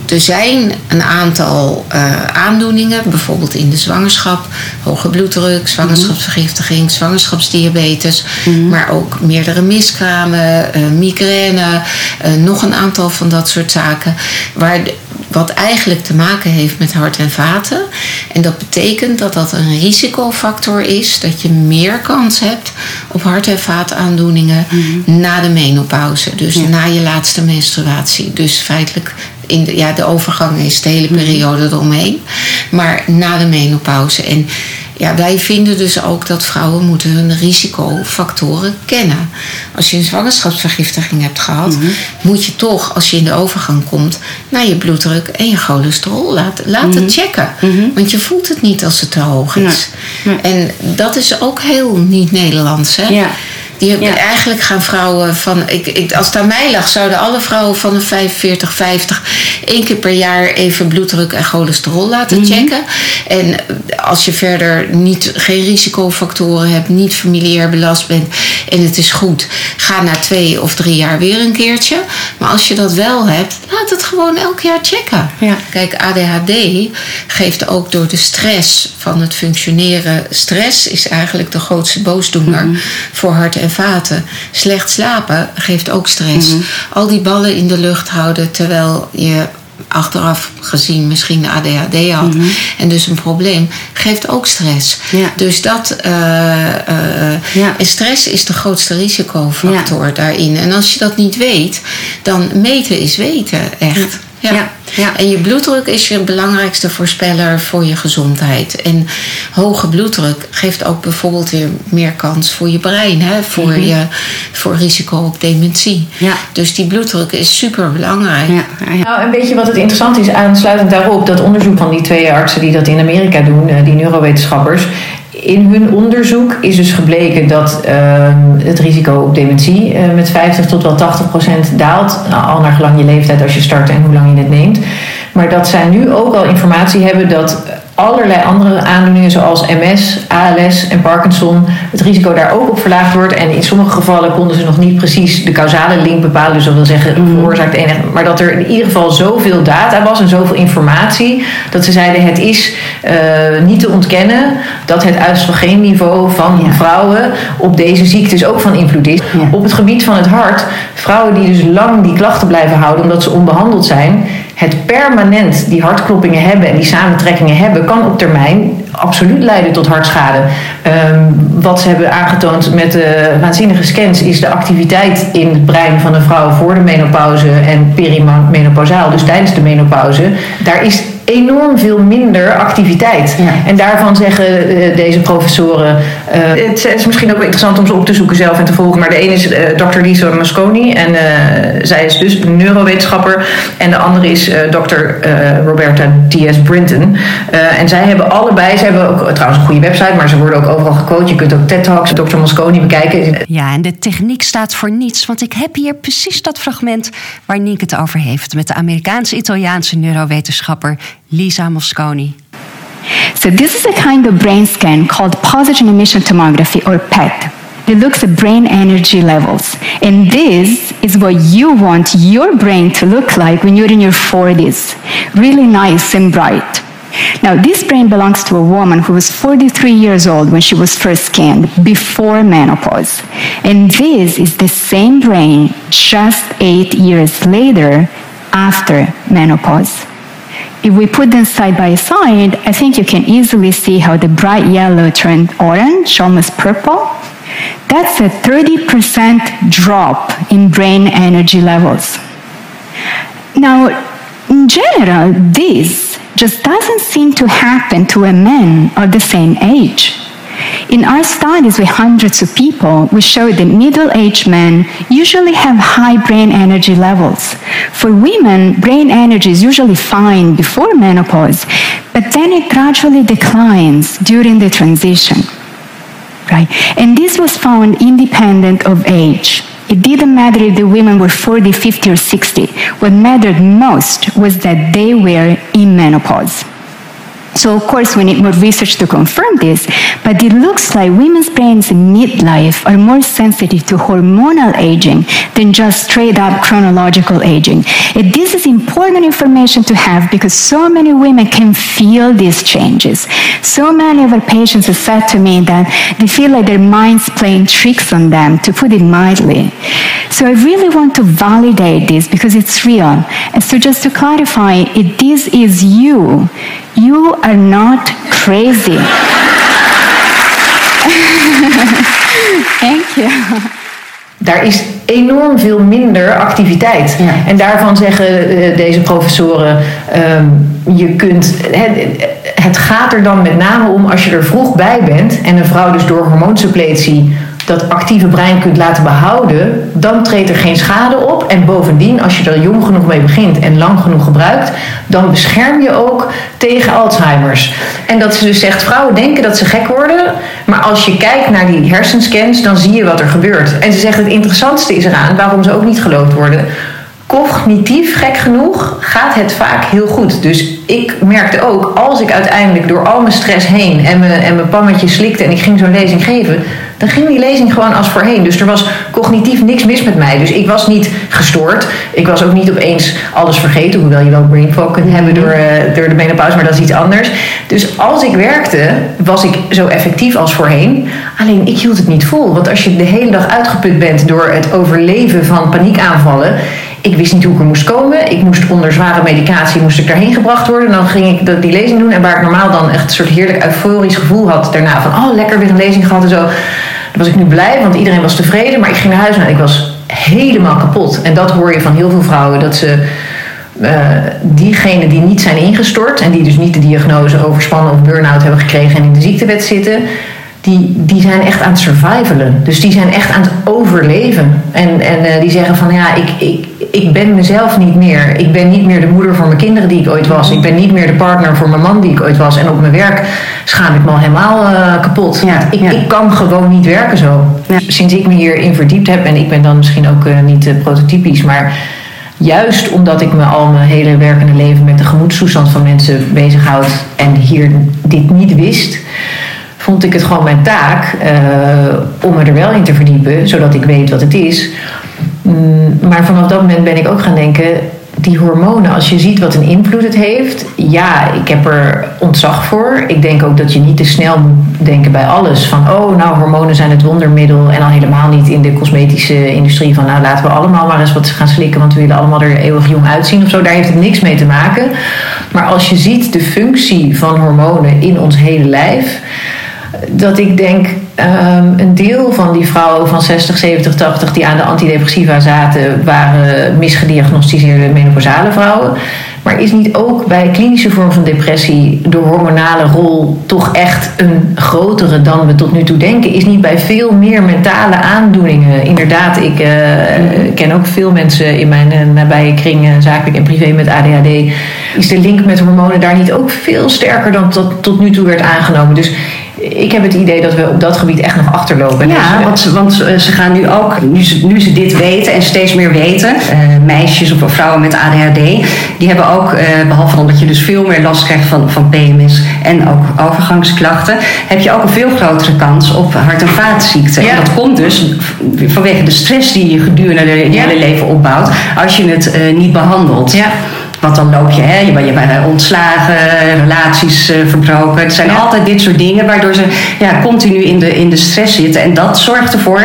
Er zijn een aantal eh, aandoeningen, bijvoorbeeld in de zwangerschap, hoge bloeddruk, zwangerschapsvergiftiging, zwangerschapsdiabetes, maar ook meerdere miskramen, eh, migraine, eh, nog een aantal van dat soort zaken, waar de- wat eigenlijk te maken heeft met hart en vaten. En dat betekent dat dat een risicofactor is, dat je meer kans hebt op hart- en vaataandoeningen na de menopauze. Dus na je laatste menstruatie. Dus feitelijk, in de, ja, de overgang is de hele periode eromheen. Maar na de menopauze. En ja, wij vinden dus ook dat vrouwen moeten hun risicofactoren kennen. Als je een zwangerschapsvergiftiging hebt gehad, moet je toch, als je in de overgang komt, naar je bloeddruk en je cholesterol laten, laten checken. Want je voelt het niet als het te hoog is. En dat is ook heel niet Nederlands. Hè? Ja. Die, Eigenlijk gaan vrouwen van. Ik, ik, als het aan mij lag, zouden alle vrouwen van de 45, 50 één keer per jaar even bloeddruk en cholesterol laten Mhm. checken. En als je verder niet, geen risicofactoren hebt, niet familiair belast bent en het is goed, ga na twee of drie jaar weer een keertje. Maar als je dat wel hebt, laat het gewoon elk jaar checken. Ja. Kijk, ADHD geeft ook door de stress van het functioneren. Stress is eigenlijk de grootste boosdoener voor hart en vaten. Slecht slapen geeft ook stress. Al die ballen in de lucht houden terwijl je achteraf gezien misschien ADHD had en dus een probleem, geeft ook stress. Ja. Dus dat eh, eh, Ja. en stress is de grootste risicofactor daarin. En als je dat niet weet, dan meten is weten, echt. Ja. Ja. Ja. En je bloeddruk is je belangrijkste voorspeller voor je gezondheid. En hoge bloeddruk geeft ook bijvoorbeeld weer meer kans voor je brein, hè? Voor, je, voor risico op dementie. Mhm. Ja. Dus die bloeddruk is super belangrijk. Ja, ja, ja. Nou, en weet je wat het interessant is, aansluitend daarop, dat onderzoek van die twee artsen die dat in Amerika doen, eh, die neurowetenschappers. In hun onderzoek is dus gebleken dat ehm, het risico op dementie eh, met 50 tot wel 80 procent daalt. Nou, al naar gelang je leeftijd als je start en hoe lang je het neemt. Maar dat zij nu ook al informatie hebben dat allerlei andere aandoeningen zoals MS, ALS en Parkinson, het risico daar ook op verlaagd wordt. En in sommige gevallen konden ze nog niet precies de causale link bepalen. Dus dat wil zeggen, veroorzaakt de enige. Maar dat er in ieder geval zoveel data was en zoveel informatie, dat ze zeiden het is eh, niet te ontkennen dat het oestrogeenniveau van vrouwen op deze ziektes ook van invloed is. Op het gebied van het hart, vrouwen die dus lang die klachten blijven houden omdat ze onbehandeld zijn, het permanent die hartkloppingen hebben en die samentrekkingen hebben, kan op termijn absoluut leiden tot hartschade. Ehm, wat ze hebben aangetoond met de waanzinnige scans is de activiteit in het brein van een vrouw voor de menopauze en perimenopausaal, dus tijdens de menopauze. Daar is enorm veel minder activiteit. Ja. En daarvan zeggen eh, deze professoren. eh, het is misschien ook wel interessant om ze op te zoeken zelf en te volgen. Maar de ene is eh, Dr. Lisa Mosconi. En eh, zij is dus een neurowetenschapper. En de andere is eh, Dr. eh, Roberta Diaz Brinton. Eh, en zij hebben allebei. Ze hebben ook trouwens een goede website. Maar ze worden ook overal gecoacht. Je kunt ook TED Talks, Dr. Mosconi bekijken. Ja, en de techniek staat voor niets, want ik heb hier precies dat fragment waar Nienke het over heeft met de Amerikaans-Italiaanse neurowetenschapper Lisa Mosconi. So this is a kind of brain scan called positron emission tomography or PET. It looks at brain energy levels. And this is what you want your brain to look like when you're in your 40s. Really nice and bright. Now, this brain belongs to a woman who was 43 years old when she was first scanned, before menopause. And this is the same brain just eight years later, after menopause. If we put them side by side, I think you can easily see how the bright yellow turned orange, almost purple. That's a 30% drop in brain energy levels. Now, in general, this just doesn't seem to happen to a man of the same age. In our studies with hundreds of people, we showed that middle aged men usually have high brain energy levels. For women, brain energy is usually fine before menopause, but then it gradually declines during the transition. Right? And this was found independent of age. It didn't matter if the women were 40, 50, or 60. What mattered most was that they were in menopause. So, of course, we need more research to confirm this, but it looks like women's brains in midlife are more sensitive to hormonal aging than just straight up chronological aging. And this is important information to have because so many women can feel these changes. So many of our patients have said to me that they feel like their mind's playing tricks on them, to put it mildly. So, I really want to validate this because it's real. And so, just to clarify, if this is you, you are not crazy. Thank you. daar is enorm veel minder activiteit. Ja. En daarvan zeggen eh, deze professoren, ehm, je kunt, het, het gaat er dan met name om als je er vroeg bij bent en een vrouw dus door hormoonsuppletie dat actieve brein kunt laten behouden, dan treedt er geen schade op. En bovendien, als je er jong genoeg mee begint en lang genoeg gebruikt, dan bescherm je ook tegen Alzheimer's. En dat ze dus zegt, vrouwen denken dat ze gek worden, maar als je kijkt naar die hersenscans, dan zie je wat er gebeurt. En ze zegt, het interessantste is eraan, waarom ze ook niet geloofd worden, cognitief, gek genoeg, gaat het vaak heel goed. Dus ik merkte ook, als ik uiteindelijk door al mijn stress heen en mijn, en mijn pammetje slikte en ik ging zo'n lezing geven, dan ging die lezing gewoon als voorheen. Dus er was cognitief niks mis met mij. Dus ik was niet gestoord. Ik was ook niet opeens alles vergeten, hoewel je wel brain fog kunt hebben door, uh, door de menopauze, maar dat is iets anders. Dus als ik werkte, was ik zo effectief als voorheen. Alleen ik hield het niet vol. Want als je de hele dag uitgeput bent door het overleven van paniekaanvallen ik wist niet hoe ik er moest komen. Ik moest onder zware medicatie moest ik daarheen gebracht worden. Dan ging ik die lezing doen. En waar ik normaal dan echt een soort heerlijk euforisch gevoel had daarna. Van oh, lekker weer een lezing gehad en zo. Dan was ik nu blij, want iedereen was tevreden. Maar ik ging naar huis en ik was helemaal kapot. En dat hoor je van heel veel vrouwen. Dat ze uh, diegenen die niet zijn ingestort. En die dus niet de diagnose overspannen of burn-out hebben gekregen en in de ziektewet zitten die, die zijn echt aan het survivalen. Dus die zijn echt aan het overleven. En, en uh, die zeggen van ja, ik, ik, ik ben mezelf niet meer. Ik ben niet meer de moeder voor mijn kinderen die ik ooit was. Ik ben niet meer de partner voor mijn man die ik ooit was. En op mijn werk schaam ik me al helemaal uh, kapot. Ja, ik, ja. ik kan gewoon niet werken zo. Ja. Sinds ik me hierin verdiept heb, en ik ben dan misschien ook uh, niet prototypisch, maar juist omdat ik me al mijn hele werkende leven met de gemoedstoestand van mensen bezighoud en hier dit niet wist vond ik het gewoon mijn taak uh, om me er wel in te verdiepen, zodat ik weet wat het is. Mm, maar vanaf dat moment ben ik ook gaan denken, die hormonen, als je ziet wat een invloed het heeft, ja, ik heb er ontzag voor. Ik denk ook dat je niet te snel moet denken bij alles van, oh, nou, hormonen zijn het wondermiddel en al helemaal niet in de cosmetische industrie van, nou, laten we allemaal maar eens wat gaan slikken, want we willen allemaal er eeuwig jong uitzien of zo. Daar heeft het niks mee te maken. Maar als je ziet de functie van hormonen in ons hele lijf, dat ik denk, um, een deel van die vrouwen van 60, 70, 80 die aan de antidepressiva zaten, waren misgediagnosticeerde menopausale vrouwen. Maar is niet ook bij klinische vorm van depressie de hormonale rol toch echt een grotere dan we tot nu toe denken? Is niet bij veel meer mentale aandoeningen. Inderdaad, ik uh, ken ook veel mensen in mijn uh, nabije kring, uh, zakelijk en privé met ADHD. Is de link met hormonen daar niet ook veel sterker dan tot, tot nu toe werd aangenomen? Dus ik heb het idee dat we op dat gebied echt nog achterlopen. Ja, want, want ze gaan nu ook, nu ze, nu ze dit weten en steeds meer weten, uh, meisjes of vrouwen met ADHD, die hebben ook, uh, behalve omdat je dus veel meer last krijgt van, van PMS en ook overgangsklachten, heb je ook een veel grotere kans op hart- en vaatziekten. Ja. En dat komt dus vanwege de stress die je gedurende je ja. hele leven opbouwt, als je het uh, niet behandelt. Ja. Want dan loop je, hè, je bent ontslagen, relaties uh, verbroken. Het zijn ja. altijd dit soort dingen waardoor ze ja, continu in de, in de stress zitten. En dat zorgt ervoor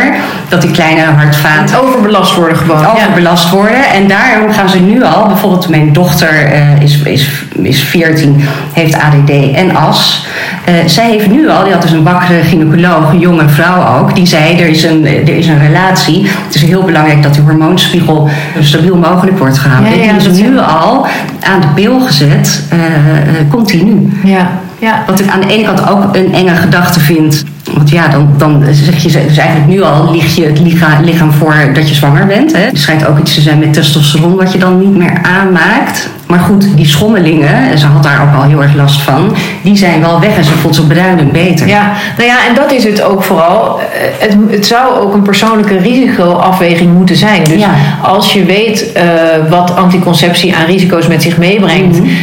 dat die kleine hartvaten... Overbelast worden gewoon. Overbelast ja. worden. En daarom gaan ze nu al, bijvoorbeeld mijn dochter uh, is, is, is 14, heeft ADD en as. Uh, zij heeft nu al, die had dus een wakkere gynaecoloog, een jonge vrouw ook, die zei er is een, er is een relatie. Het is heel belangrijk dat die hormoonspiegel zo stabiel mogelijk wordt gehouden. Ja, ja, die is nu al aan de pil gezet, uh, continu. Ja. Ja. Wat ik aan de ene kant ook een enge gedachte vind. Want ja, dan, dan zeg je, dus eigenlijk nu al ligt je het lichaam, voor dat je zwanger bent. Hè. Er schijnt ook iets te zijn met testosteron wat je dan niet meer aanmaakt. Maar goed, die schommelingen, ze had daar ook al heel erg last van, die zijn wel weg en ze voelt zich bruinend beter. Ja, nou ja, en dat is het ook vooral. Het, het zou ook een persoonlijke risicoafweging moeten zijn. Dus ja. als je weet uh, wat anticonceptie aan risico's met zich meebrengt, mm-hmm.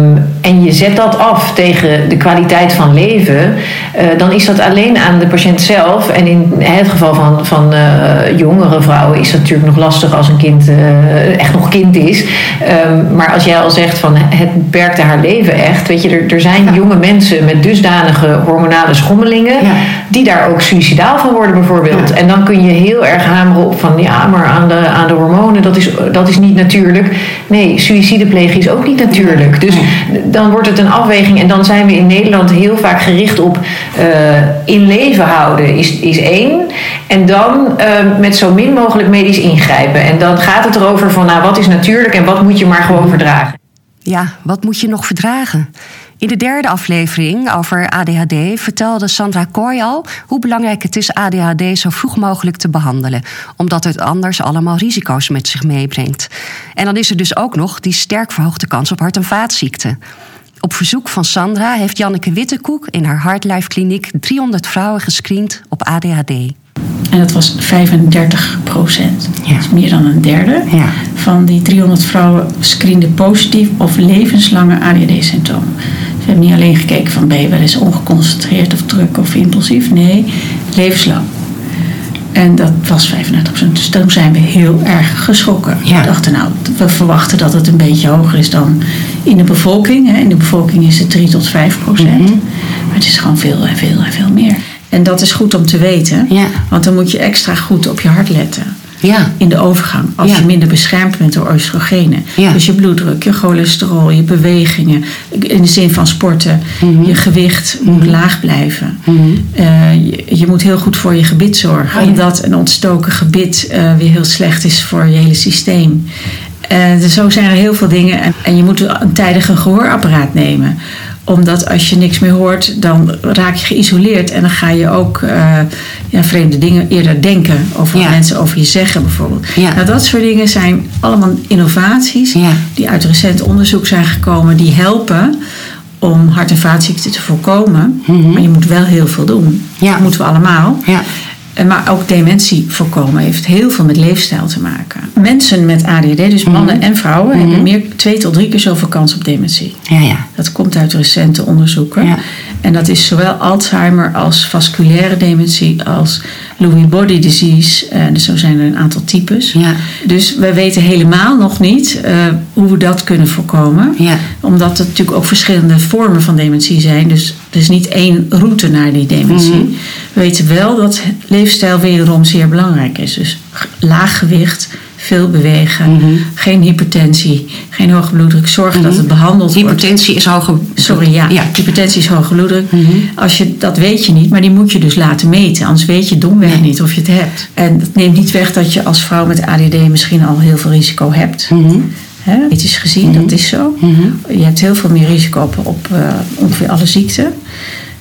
um, en je zet dat af tegen de kwaliteit van leven, uh, dan is dat alleen aan de patiënt zelf. En in het geval van, van uh, jongere vrouwen is dat natuurlijk nog lastig als een kind echt nog kind is. Um, maar als jij al zegt van het beperkte haar leven echt, weet je, er, er zijn ja. jonge mensen met dusdanige hormonale schommelingen ja. die daar ook suicidaal van worden bijvoorbeeld. Ja. En dan kun je heel erg hameren op van ja, maar aan de, aan de hormonen, dat is, dat is niet natuurlijk. Nee, suïcide plegen is ook niet natuurlijk. Dus dan wordt het een afweging en dan zijn we in Nederland heel vaak gericht op uh, in leven houden is, is één. En dan uh, met zo min mogelijk medisch ingrijpen. En dan gaat het erover van nou wat is natuurlijk en wat moet je maar gewoon verdragen. Ja, wat moet je nog verdragen? In de derde aflevering over ADHD vertelde Sandra Kooi al hoe belangrijk het is ADHD zo vroeg mogelijk te behandelen, omdat het anders allemaal risico's met zich meebrengt. En dan is er dus ook nog die sterk verhoogde kans op hart- en vaatziekten. Op verzoek van Sandra heeft Janneke Wittekoek in haar Heartlife Kliniek 300 vrouwen gescreend op ADHD. En dat was 35 procent. Ja. Dat is meer dan een derde. Ja. Van die 300 vrouwen screenden positief of levenslange ADHD-symptomen. Dus we hebben niet alleen gekeken van ben je wel eens ongeconcentreerd of druk of impulsief. Nee, levenslang. En dat was 35 procent. Dus toen zijn we heel erg geschrokken. Ja. We dachten nou, we verwachten dat het een beetje hoger is dan in de bevolking. hè. In de bevolking is het 3 tot 5 procent. Mhm. Maar het is gewoon veel en veel en veel meer. En dat is goed om te weten. Ja. Want dan moet je extra goed op je hart letten. Ja, In de overgang. Als Ja. je minder beschermd bent door oestrogenen. Dus je bloeddruk, je cholesterol, je bewegingen. In de zin van sporten. Mhm. Je gewicht moet laag blijven. Eh, je, je moet heel goed voor je gebit zorgen. Oh. Omdat een ontstoken gebit eh, weer heel slecht is voor je hele systeem. Eh, dus zo zijn er heel veel dingen. En, en je moet een tijdig een gehoorapparaat nemen omdat als je niks meer hoort, dan raak je geïsoleerd. En dan ga je ook eh, ja, vreemde dingen eerder denken. Over wat Ja. mensen over je zeggen bijvoorbeeld. Ja. Nou, dat soort dingen zijn allemaal innovaties. Die uit recent onderzoek zijn gekomen. Die helpen om hart- en vaatziekten te voorkomen. Maar je moet wel heel veel doen. Mhm. Dat moeten we allemaal. En Maar ook dementie voorkomen heeft heel veel met leefstijl te maken. Mensen met ADD, dus mannen en vrouwen, hebben meer, twee tot drie keer zoveel kans op dementie. ja, ja. Dat komt uit recente onderzoeken. Ja. En dat is zowel Alzheimer als vasculaire dementie als Lewy body disease. En dus zo zijn er een aantal types. Ja. Dus we weten helemaal nog niet eh, hoe we dat kunnen voorkomen. Ja. Omdat er natuurlijk ook verschillende vormen van dementie zijn. Dus er is niet één route naar die dementie. Mhm. We weten wel dat leefstijl wederom zeer belangrijk is. Dus laag gewicht, veel bewegen, Mhm. geen hypertensie, geen hoge bloeddruk. Zorg dat het behandeld wordt. Hypertensie is hoge... Sorry, ja. Ja. Hypertensie is hoge bloeddruk. Mhm. Als je, dat weet je niet, maar die moet je dus laten meten. Anders weet je domweg Nee. niet of je het hebt. En dat neemt niet weg dat je als vrouw met ADD misschien al heel veel risico hebt. Mhm. Het is gezien, dat is zo. Je hebt heel veel meer risico op, op eh, ongeveer alle ziekten.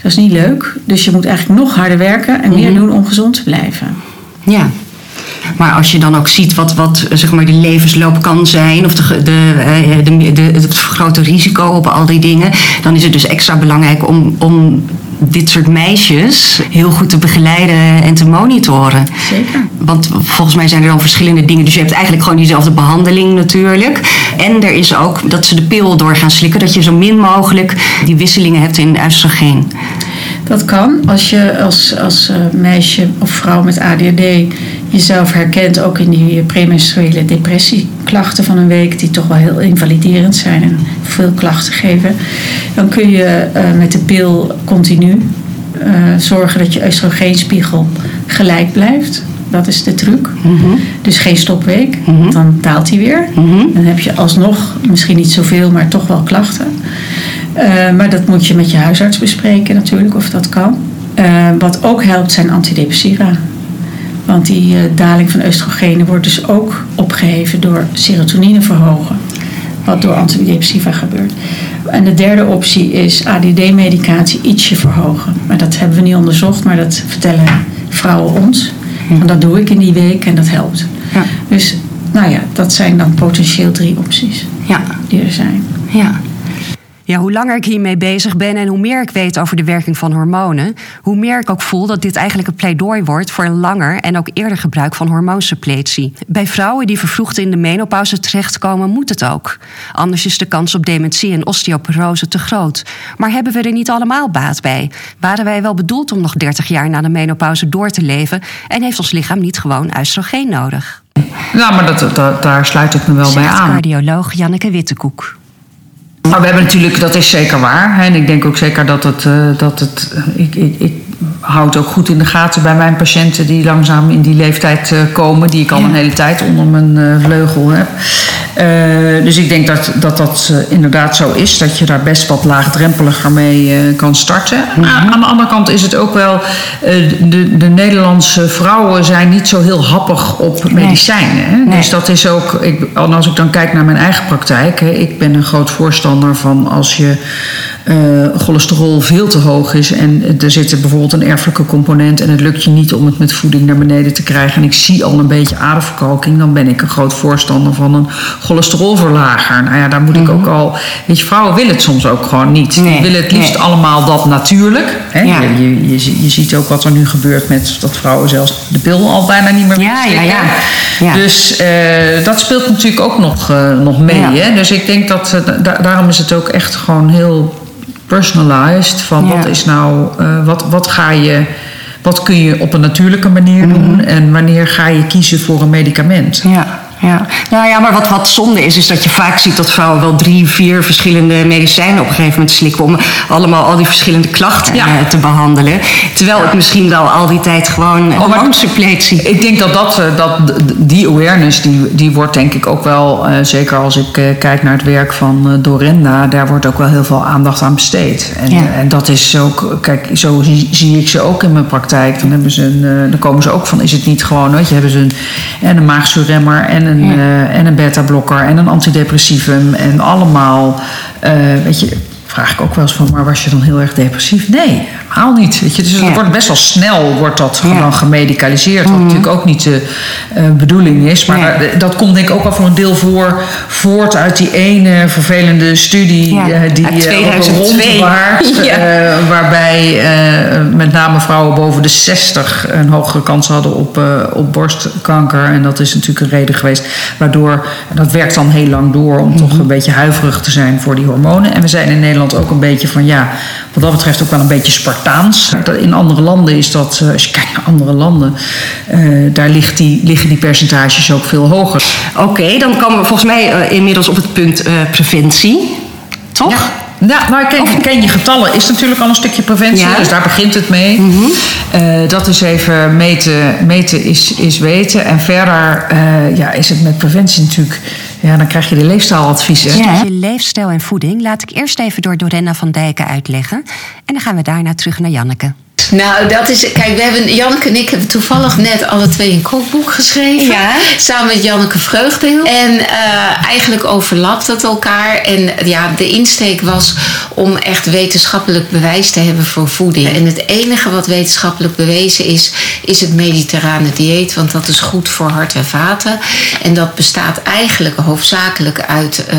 Dat is niet leuk. Dus je moet eigenlijk nog harder werken en Mhm. meer doen om gezond te blijven. Ja. Maar als je dan ook ziet wat, wat zeg maar, de levensloop kan zijn, of de, ge- de, eh, de, de, het grote risico op al die dingen, dan is het dus extra belangrijk om, om dit soort meisjes heel goed te begeleiden en te monitoren. Zeker. Want volgens mij zijn er dan verschillende dingen. Dus je hebt eigenlijk gewoon diezelfde behandeling natuurlijk. En er is ook dat ze de pil door gaan slikken. Dat je zo min mogelijk die wisselingen hebt in oestrogeen. Dat kan als je als, als eh, meisje of vrouw met ADHD jezelf herkent, ook in die premenstruele depressieklachten van een week, die toch wel heel invaliderend zijn en veel klachten geven. Dan kun je eh, met de pil continu eh, zorgen dat je oestrogeenspiegel gelijk blijft. Dat is de truc. Dus geen stopweek, dan daalt hij weer. Dan heb je alsnog misschien niet zoveel, maar toch wel klachten. Eh, maar dat moet je met je huisarts bespreken natuurlijk, of dat kan. Eh, wat ook helpt zijn antidepressiva. Want die eh, daling van oestrogenen wordt dus ook opgeheven door serotonine verhogen. Wat door antidepressiva gebeurt. En de derde optie is ADD-medicatie ietsje verhogen. Maar dat hebben we niet onderzocht, maar dat vertellen vrouwen ons. En dat doe ik in die week en dat helpt. Ja. Dus nou ja, dat zijn dan potentieel drie opties Ja, die er zijn. ja. Ja, hoe langer ik hiermee bezig ben en hoe meer ik weet over de werking van hormonen, hoe meer ik ook voel dat dit eigenlijk een pleidooi wordt voor een langer en ook eerder gebruik van hormoonsuppletie. Bij vrouwen die vervroegd in de menopauze terechtkomen, moet het ook. Anders is de kans op dementie en osteoporose te groot. Maar hebben we er niet allemaal baat bij? Waren wij wel bedoeld om nog 30 jaar na de menopauze door te leven en heeft ons lichaam niet gewoon oestrogeen nodig? Nou, maar dat, dat, daar sluit ik me wel bij aan. cardioloog Janneke Wittekoek. Maar we hebben natuurlijk, dat is zeker waar. Hè, en ik denk ook zeker dat het. eh, dat het eh, ik, ik, ik houd ook goed in de gaten bij mijn patiënten die langzaam in die leeftijd eh, komen, die ik al een hele tijd onder mijn vleugel heb. Eh, dus ik denk dat dat, dat eh, inderdaad zo is, dat je daar best wat laagdrempeliger mee eh, kan starten. Maar aan de andere kant is het ook wel, de, de Nederlandse vrouwen zijn niet zo heel happig op medicijnen. Hè? Dus dat is ook, ik, als ik dan kijk naar mijn eigen praktijk, hè, ik ben een groot voorstander van als je cholesterol veel te hoog is en er zit bijvoorbeeld een erfelijke component en het lukt je niet om het met voeding naar beneden te krijgen en ik zie al een beetje aderverkalking, dan ben ik een groot voorstander van een cholesterolverlager. Nou ja, daar moet ik ook al, weet je, vrouwen willen het soms ook gewoon niet. Die Nee, willen het liefst nee. allemaal dat natuurlijk. Hè? Ja. Je, je, je, zie- je ziet ook wat er nu gebeurt met dat vrouwen zelfs de pil al bijna niet meer Ja, ja, ja. Ja. Dus eh, dat speelt natuurlijk ook nog, eh, nog mee. Ja. Hè? Dus ik denk dat eh, da- daarom is het ook echt gewoon heel personalized. Van wat is nou, wat, wat ga je, wat kun je op een natuurlijke manier doen en wanneer ga je kiezen voor een medicament? Ja, ja. Nou ja, maar wat, wat zonde is, is dat je vaak ziet dat vrouwen wel drie, vier verschillende medicijnen op een gegeven moment slikken om allemaal al die verschillende klachten Ja. eh, te behandelen. Terwijl het misschien wel al die tijd gewoon maar- hormoonsuppletie. Ik denk dat, dat, eh, dat die awareness, die, die wordt denk ik ook wel, eh, zeker als ik kijk naar het werk van eh, Dorenda, daar wordt ook wel heel veel aandacht aan besteed. En, Ja. en dat is ook, kijk, zo zie, zie ik ze ook in mijn praktijk. Dan, hebben ze een, dan komen ze ook van, is het niet gewoon, weet je, hebben ze een, en een maagzuurremmer en een, Ja. eh, en een beta-blokker en een antidepressivum en allemaal, eh, weet je, vraag ik ook wel eens van, maar was je dan heel erg depressief? Nee, helemaal niet. Weet je. Dus het Ja. wordt best wel snel wordt dat Ja. gewoon gemedicaliseerd. Wat natuurlijk ook niet de eh, bedoeling is. Maar Nee. dat, komt denk ik ook wel voor een deel voor, voort uit die ene vervelende studie Ja, eh, die uit eh, 2002. rondwaart. Ja. eh, waarbij eh, met name vrouwen boven de 60 een hogere kans hadden op, op borstkanker. En dat is natuurlijk een reden geweest waardoor, dat werkt dan heel lang door om Mhm. toch een beetje huiverig te zijn voor die hormonen. En we zijn in Nederland ook een beetje van ja, wat dat betreft ook wel een beetje Spartaans. In andere landen is dat, eh, als je kijkt naar andere landen, eh, daar ligt die, liggen die percentages ook veel hoger. Oké, dan komen we volgens mij eh, inmiddels op het punt preventie. Toch? Ja. Ja, nou, ken, ken je getallen is natuurlijk al een stukje preventie, Ja. dus daar begint het mee. Eh, dat is even meten, meten is, is weten. En verder eh, ja, is het met preventie natuurlijk, ja, dan krijg je de leefstijladviezen. Ja. Je leefstijl en voeding laat ik eerst even door Dorenna van Dijken uitleggen. En dan gaan we daarna terug naar Janneke. Nou, dat is. Kijk, we hebben, Janneke en ik hebben toevallig net alle twee een kookboek geschreven. Ja. Samen met Janneke Vreugdeel. En eh, eigenlijk overlapt het elkaar. En ja, de insteek was om echt wetenschappelijk bewijs te hebben voor voeding. En het enige wat wetenschappelijk bewezen is, is het mediterrane dieet. Want dat is goed voor hart en vaten. En dat bestaat eigenlijk hoofdzakelijk uit eh,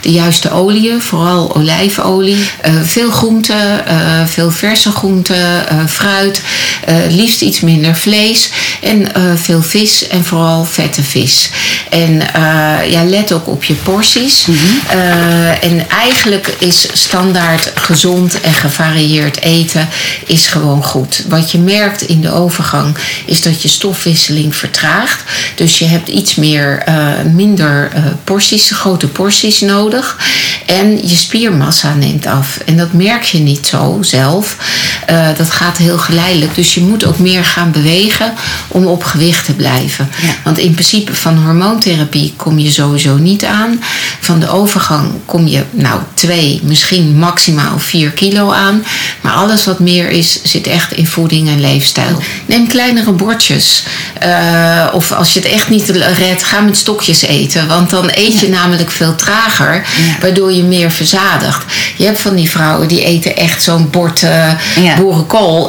de juiste oliën, vooral olijfolie. eh, veel groenten, veel verse groenten, fruit. eh, liefst iets minder vlees. En eh, veel vis en vooral vette vis. En eh, ja, let ook op je porties. Eh, en eigenlijk is standaard gezond en gevarieerd eten is gewoon goed. Wat je merkt in de overgang is dat je stofwisseling vertraagt. Dus je hebt iets meer, minder porties, grote porties nodig. En je spiermassa neemt af. En dat merk je niet zo zelf. Dat gaat heel geleidelijk. Dus je moet ook meer gaan bewegen om op gewicht te blijven. Want in principe van hormoontherapie kom je sowieso niet aan. Van de overgang kom je nou twee, misschien maximaal vier kilo aan. Maar alles wat meer is, zit echt in voeding en leefstijl. Neem kleinere bordjes. Eh, of als je het echt niet redt, ga met stokjes eten. Want dan eet je namelijk veel trager, waardoor je meer verzadigt. Je hebt van die vrouwen die eten echt zo'n bord eh Ja.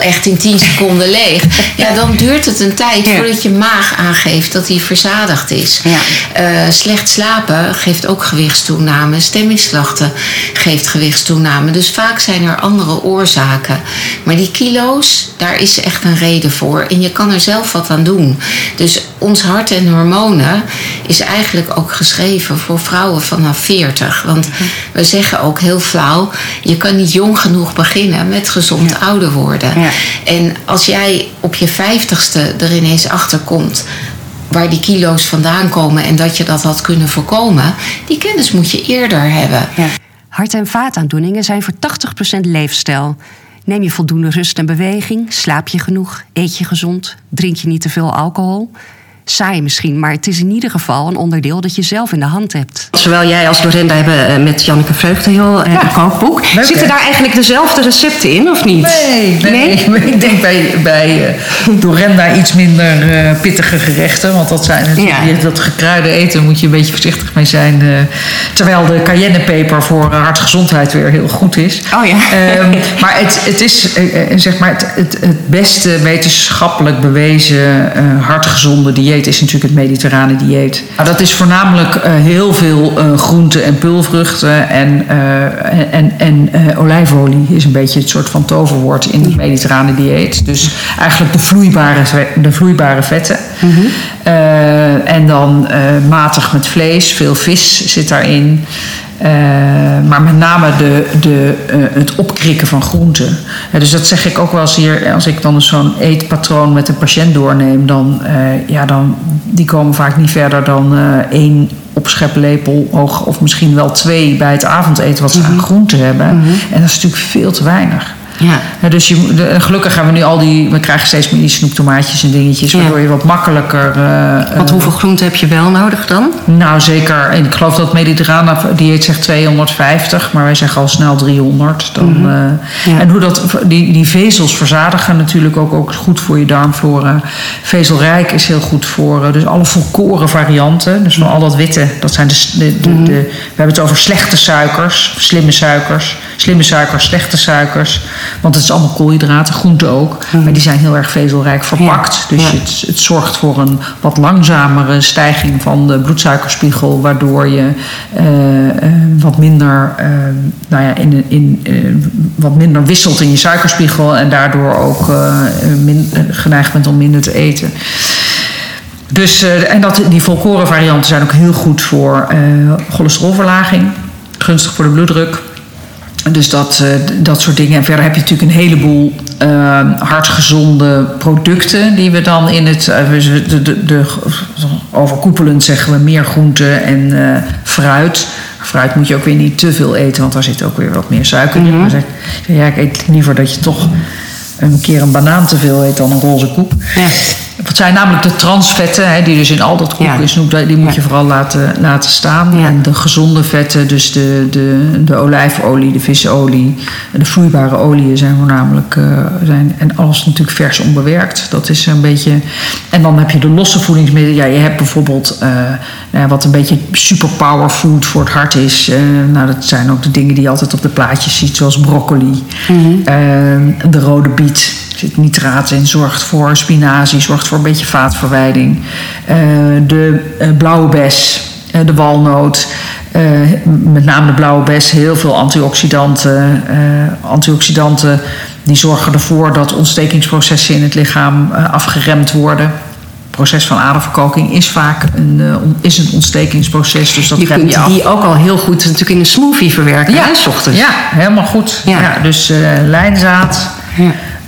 Echt in 10 seconden leeg. Ja, dan duurt het een tijd voordat je maag aangeeft dat die verzadigd is. Ja. Eh, slecht slapen geeft ook gewichtstoename. Stemmingsklachten geeft gewichtstoename. Dus vaak zijn er andere oorzaken. Maar die kilo's, daar is echt een reden voor. En je kan er zelf wat aan doen. Dus ons hart en hormonen is eigenlijk ook geschreven voor vrouwen vanaf 40. Want we zeggen ook heel flauw: je kan niet jong genoeg beginnen met gezond ouder worden. Ja. En als jij op je vijftigste er ineens achter komt waar die kilo's vandaan komen en dat je dat had kunnen voorkomen, die kennis moet je eerder hebben. Ja. Hart- en vaataandoeningen zijn voor 80% leefstijl. Neem je voldoende rust en beweging? Slaap je genoeg? Eet je gezond? Drink je niet te veel alcohol? Saai misschien, maar het is in ieder geval een onderdeel dat je zelf in de hand hebt. Zowel jij als Lorenda hebben eh, met Janneke Vreugde heel eh, een kookboek. Leuk, Zitten hè? daar eigenlijk dezelfde recepten in, of niet? Nee, nee. ik denk bij, bij eh, Dorenda iets minder eh, pittige gerechten. Want dat zijn natuurlijk Ja. dat gekruide eten, moet je een beetje voorzichtig mee zijn. eh, terwijl de cayennepeper voor hartgezondheid weer heel goed is. Oh ja. Ehm, maar het, het is eh, eh, zeg maar het, het, het beste wetenschappelijk bewezen eh, hartgezonde dieet is natuurlijk het mediterrane dieet. Nou, dat is voornamelijk eh, heel veel eh, groenten en pulvruchten en, eh, en, en olijfolie is een beetje het soort van toverwoord in het mediterrane dieet. Dus eigenlijk de vloeibare, de vloeibare vetten. Eh, en dan matig met vlees, veel vis zit daarin. Eh, maar met name de, de, eh, het opkrikken van groenten. Dus dat zeg ik ook wel eens hier. Als ik dan zo'n eetpatroon met een patiënt doorneem, dan, eh, ja, dan die komen vaak niet verder dan één opscheplepel hoog, of misschien wel twee bij het avondeten wat ze aan groenten hebben. En dat is natuurlijk veel te weinig. Ja. Ja, dus je, de- gelukkig hebben we nu al die, we krijgen steeds meer die snoeptomaatjes en dingetjes, Ja. waardoor je wat makkelijker. eh, Want eh, hoeveel groenten heb je wel nodig dan? nou, zeker. En ik geloof dat mediterrane dieet zegt 250, maar wij zeggen al snel 300. Dan, Mhm. eh, En hoe dat, die, die vezels verzadigen natuurlijk ook, ook goed voor je darmflora. Vezelrijk is heel goed voor, eh, dus alle volkoren varianten. Dus van al dat witte, dat zijn de, de, de, Mhm. de- we hebben het over slechte suikers, slimme suikers. Slimme suikers, slechte suikers. Want het is allemaal koolhydraten, groenten ook. Maar die zijn heel erg vezelrijk verpakt. Dus. Ja. het, het zorgt voor een wat langzamere stijging van de bloedsuikerspiegel, waardoor je eh, eh, wat minder, eh, nou ja, in, in, wat minder wisselt in je suikerspiegel en daardoor ook min, geneigd bent om minder te eten. Dus, en dat, die volkoren varianten zijn ook heel goed voor cholesterolverlaging, gunstig voor de bloeddruk. Dus dat, eh, dat soort dingen. En verder heb je natuurlijk een heleboel eh, hartgezonde producten die we dan in het. we- de, de, de, overkoepelend zeggen we meer groenten en fruit. Fruit moet je ook weer niet te veel eten, want daar zit ook weer wat meer suiker in. Maar zeg, ja, ik eet liever dat je toch een keer een banaan te veel eet dan een roze koek. Het zijn namelijk de transvetten, hè, die dus in al dat koek Ja. snoep, die moet je vooral laten, laten staan. En de gezonde vetten, dus de, de, de olijfolie, de visolie, de vloeibare oliën zijn voornamelijk, eh, zijn, en alles natuurlijk vers onbewerkt. Dat is een beetje, en dan heb je de losse voedingsmiddelen. Ja, je hebt bijvoorbeeld, eh, nou wat een beetje superpower food voor het hart is. eh, nou, dat zijn ook de dingen die je altijd op de plaatjes ziet, zoals broccoli, eh, de rode biet. Er zit nitraat in, zorgt voor spinazie, zorgt voor een beetje vaatverwijding. Eh, de eh, blauwe bes, eh, de walnoot, met name de blauwe bes, heel veel antioxidanten. antioxidanten die zorgen ervoor dat ontstekingsprocessen in het lichaam afgeremd worden. Het proces van aderverkalking is vaak een, is een ontstekingsproces, dus dat Je kunt je die ook al heel goed natuurlijk in een smoothie verwerken, Ja. hè, s ochtends. Ja, helemaal goed. Ja. dus lijnzaad,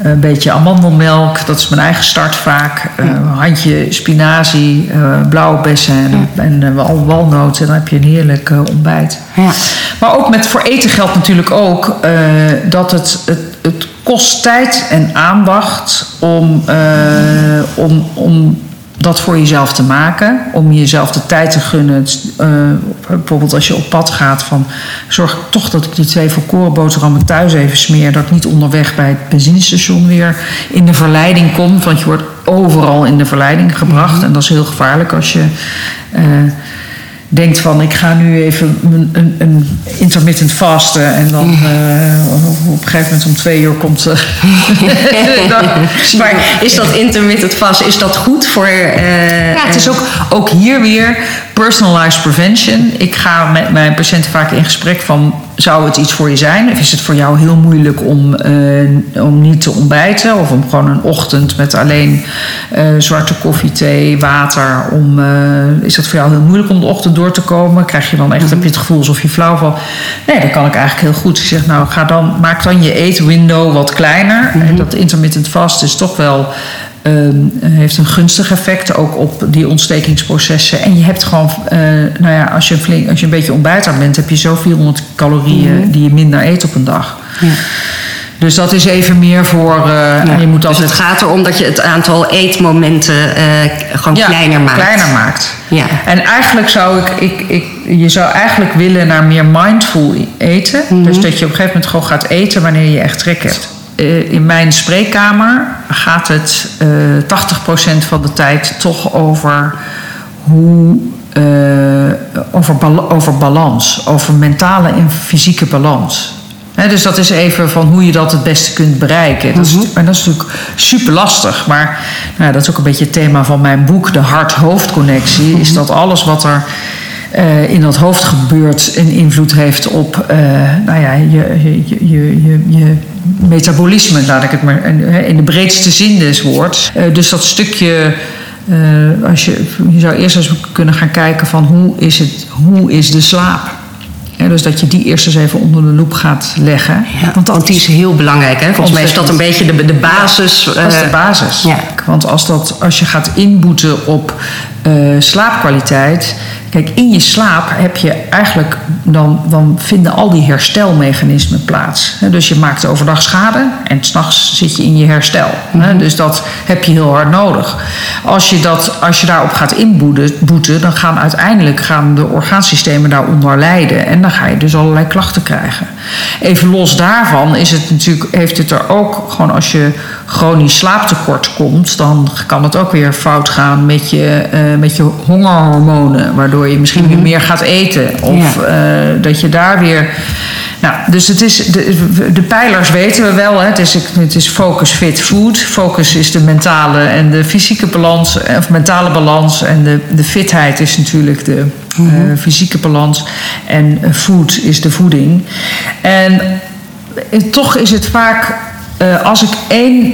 een beetje amandelmelk, dat is mijn eigen start vaak. Eh, Een handje spinazie, eh, blauwe bessen en, en eh, wal- walnoten. Dan heb je een heerlijk ontbijt. Maar ook met voor eten geldt natuurlijk ook dat het, het, het kost tijd en aandacht om, om, om dat voor jezelf te maken. Om jezelf de tijd te gunnen. Eh, bijvoorbeeld als je op pad gaat van... zorg toch dat ik die twee volkoren boterhammen thuis even smeer. Dat ik niet onderweg bij het benzinestation weer in de verleiding kom. Want je wordt overal in de verleiding gebracht. En dat is heel gevaarlijk als je... eh, denkt van ik ga nu even een, een, een intermittent vasten en dan eh, op een gegeven moment om twee uur komt eh, Maar is dat intermittent vast, is dat goed voor... eh, ja, het is ook, ook hier weer personalized prevention. Ik ga met mijn patiënten vaak in gesprek van... zou het iets voor je zijn? Of is het voor jou heel moeilijk om, eh, om niet te ontbijten? Of om gewoon een ochtend met alleen eh, zwarte koffie, thee, water... Om, eh, is dat voor jou heel moeilijk om de ochtend door te komen? Krijg je dan echt, heb je het gevoel alsof je flauw valt? Nee, dat kan ik eigenlijk heel goed. Ik zeg, nou, ga dan, maak dan je eetwindow wat kleiner. En dat intermittent fast is toch wel... Ehm, heeft een gunstig effect ook op die ontstekingsprocessen. En je hebt gewoon, eh, nou ja, als je, flink, als je een beetje ontbijter bent, heb je zo 400 calorieën die je minder eet op een dag. Dus dat is even meer voor. en je moet Dus altijd het gaat erom dat je het aantal eetmomenten eh, gewoon Ja, kleiner maakt. kleiner maakt. Ja. En eigenlijk zou ik, ik, ik, je zou eigenlijk willen naar meer mindful eten. Mhm. Dus dat je op een gegeven moment gewoon gaat eten wanneer je echt trek hebt. Eh, in mijn spreekkamer gaat het eh 80% van de tijd toch over hoe. eh, over, bal- over balans, over mentale en fysieke balans. Dus dat is even van hoe je dat het beste kunt bereiken. Dat is, En dat is natuurlijk super lastig. Maar nou, dat is ook een beetje het thema van mijn boek, de hart-hoofd-connectie. Is dat alles wat er eh, in dat hoofd gebeurt een invloed heeft op eh, nou ja, je, je, je, je, je metabolisme, laat ik het maar in de breedste zin des woords. Eh, dus dat stukje. eh, als je, je zou eerst eens kunnen gaan kijken van hoe is, het, hoe is de slaap? Ja, dus dat je die eerst eens even onder de loep gaat leggen. want, want die is heel belangrijk. Hè? Volgens mij is dat een beetje de, de basis. dat is de eh, basis. ja. Want als, dat, als je gaat inboeten op eh, slaapkwaliteit. Kijk, in je slaap heb je eigenlijk. Dan, dan vinden al die herstelmechanismen plaats. Dus je maakt overdag schade en s'nachts zit je in je herstel. hè. Dus dat heb je heel hard nodig. Als je, dat, als je daarop gaat inboeten, boeten, dan gaan uiteindelijk gaan de orgaansystemen daaronder lijden. En dan ga je dus allerlei klachten krijgen. Even los daarvan is het natuurlijk, heeft het er ook gewoon als je chronisch slaaptekort komt, dan kan het ook weer fout gaan met je, eh, met je hongerhormonen. Waardoor je misschien weer meer gaat eten. Of Ja. eh, dat je daar weer. Nou, dus het is, de, de pijlers weten we wel. Hè. Het, is, het is focus, fit, food. Focus is de mentale en de fysieke balans, of mentale balans. En de, de fitheid is natuurlijk de eh, fysieke balans. En food is de voeding. En toch is het vaak, eh, als ik één.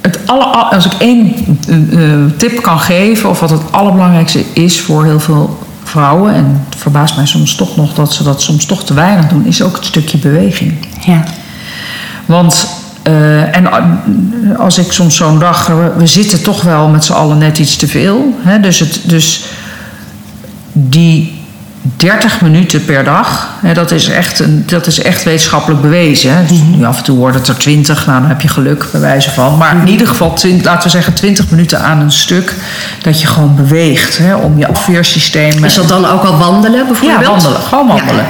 Het alle, als ik één eh, eh, tip kan geven, of wat het allerbelangrijkste is voor heel veel vrouwen, en het verbaast mij soms toch nog dat ze dat soms toch te weinig doen, is ook het stukje beweging. Ja. Want, en als ik soms zo'n dag, we, we zitten toch wel met z'n allen net iets te veel. Hè? Dus, het, dus die 30 minuten per dag, hè, dat, is echt een, dat is echt wetenschappelijk bewezen. Hè? Dus nu af en toe wordt het er 20, nou dan heb je geluk bij wijze van. Maar in ieder geval, twin- laten we zeggen 20 minuten aan een stuk, dat je gewoon beweegt hè, om je afweersysteem. Is dat dan ook al wandelen bijvoorbeeld? Ja, wandelen. Gewoon wandelen.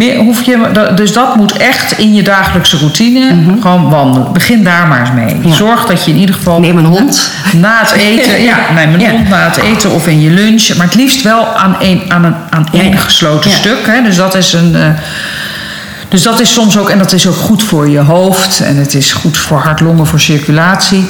Meer hoef je, dus dat moet echt in je dagelijkse routine. Gewoon wandelen. Begin daar maar eens mee. Ja. Zorg dat je in ieder geval. Neem een hond. Na het eten. ja, neem een Ja. hond na het eten of in je lunch. Maar het liefst wel aan één, aan een, aan één gesloten stuk. Hè. Dus dat is een. eh, dus dat is soms ook, en dat is ook goed voor je hoofd en het is goed voor hart, longen, voor circulatie.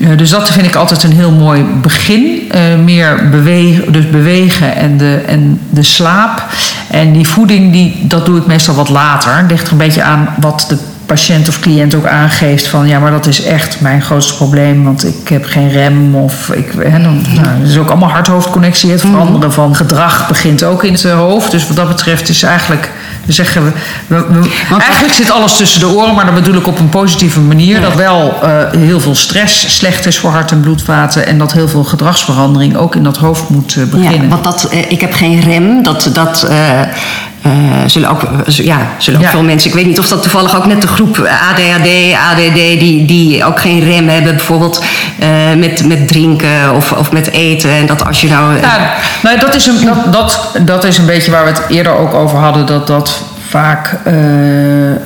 Eh, dus dat vind ik altijd een heel mooi begin. Eh, meer bewegen, dus bewegen en de, en de slaap. En die voeding, die, dat doe ik meestal wat later. Het ligt er een beetje aan wat de patiënt of cliënt ook aangeeft van ja, maar dat is echt mijn grootste probleem, want ik heb geen rem of ik, hè, dan, nou, het is ook allemaal hart-hoofdconnectie. Het veranderen van gedrag begint ook in het hoofd. Dus wat dat betreft is eigenlijk, we zeggen we, we- we- eigenlijk zit alles tussen de oren, maar dat bedoel ik op een positieve manier. Dat wel eh, heel veel stress slecht is voor hart- en bloedvaten en dat heel veel gedragsverandering ook in dat hoofd moet eh, beginnen. Ja, want dat, eh, ik heb geen rem. Dat, dat eh, eh, zullen ook, eh, ja, zullen ook Ja. veel mensen. Ik weet niet of dat toevallig ook net de groep ADHD, ADD, die, die ook geen rem hebben, bijvoorbeeld eh, met, met drinken of, of met eten. En dat als je nou. eh, Ja, nou, dat, is een, dat, dat, dat is een beetje waar we het eerder ook over hadden. Dat dat vaak eh,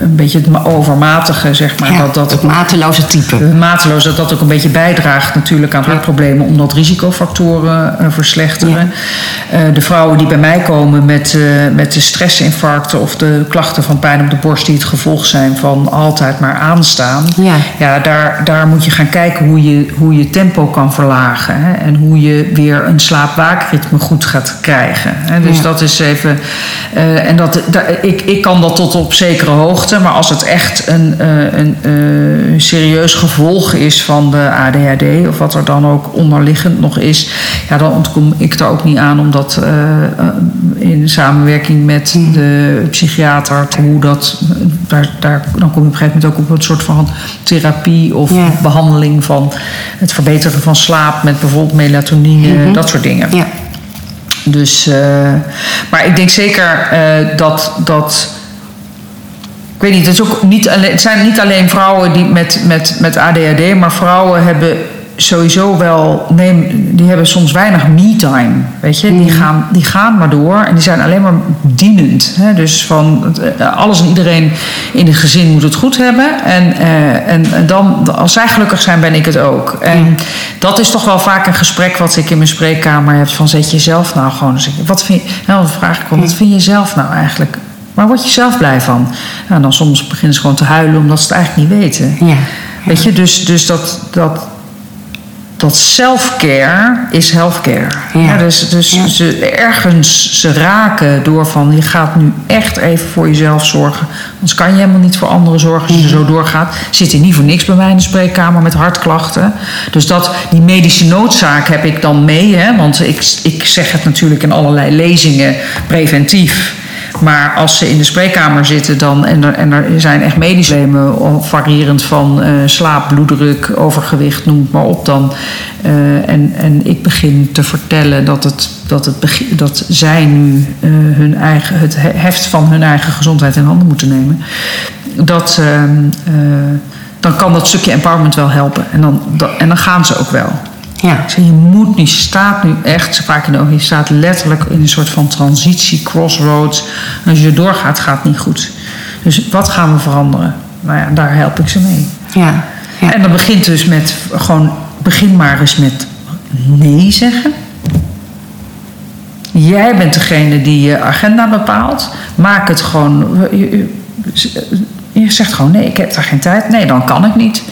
een beetje het ma- overmatige, zeg maar. ja, dat, dat, het mateloze type. het mateloos, dat dat ook een beetje bijdraagt natuurlijk aan hartproblemen. Omdat risicofactoren eh, verslechteren. Eh, de vrouwen die bij mij komen met, met de stressinfarcten of de klachten van pijn op de borst die het gevolg zijn van altijd maar aanstaan. Ja. Ja, daar, daar moet je gaan kijken hoe je, hoe je tempo kan verlagen. Hè, en hoe je weer een slaap-waakritme goed gaat krijgen. Hè. Dus Ja. dat is even. en dat, da- ik, ik kan dat tot op zekere hoogte. Maar als het echt een, eh, een eh, serieus gevolg is van de ADHD. of wat er dan ook onderliggend nog is. ja, dan ontkom ik er ook niet aan om dat eh, in samenwerking met de psychiater. te- hoe dat. Daar, daar, dan kom je op een gegeven moment ook op een soort van therapie of Ja. behandeling van het verbeteren van slaap met bijvoorbeeld melatonine, dat soort dingen. Ja. Dus, eh, maar ik denk zeker eh, dat, dat ik weet niet, het, is ook niet alleen, het zijn niet alleen vrouwen die met, met, met ADHD, maar vrouwen hebben sowieso wel, neem, die hebben soms weinig me-time. Weet je, die, gaan, die gaan maar door en die zijn alleen maar dienend. Hè? Dus van eh, alles en iedereen in het gezin moet het goed hebben. En, eh, en, en dan, als zij gelukkig zijn, ben ik het ook. En dat is toch wel vaak een gesprek wat ik in mijn spreekkamer heb: van zet jezelf nou gewoon eens. Wat vind je, nou, dan vraag ik wat vind je zelf nou eigenlijk? Waar word je zelf blij van? Nou, en dan soms beginnen ze gewoon te huilen omdat ze het eigenlijk niet weten. Ja. Weet je, dus, dus dat, dat, dat self-care is healthcare. Ja. dus dus ze, ergens ze raken door van je gaat nu echt even voor jezelf zorgen. Anders kan je helemaal niet voor anderen zorgen als je zo doorgaat. Zit hier niet voor niks bij mij in de spreekkamer met hartklachten. Dus dat, die medische noodzaak heb ik dan mee. Hè, want ik, ik zeg het natuurlijk in allerlei lezingen preventief. Maar als ze in de spreekkamer zitten dan, en, er, en er zijn echt medische problemen, variërend van uh, slaap, bloeddruk, overgewicht, noem het maar op dan. Uh, en, en ik begin te vertellen dat, het, dat, het dat zij nu uh, hun eigen, het heft van hun eigen gezondheid in handen moeten nemen. Dat, dan kan dat stukje empowerment wel helpen. En dan, en dan gaan ze ook wel. Ja. Zeg, je moet niet, je staat nu echt, vaak in de ogen, je staat letterlijk in een soort van transitie, crossroads. En als je doorgaat, gaat het niet goed. Dus wat gaan we veranderen? Nou ja, daar help ik ze mee. Ja. ja. En dat begint dus met gewoon, begin maar eens met nee zeggen. Jij bent degene die je agenda bepaalt. Maak het gewoon. Je zegt gewoon nee, ik heb daar geen tijd. Nee, dan kan ik niet.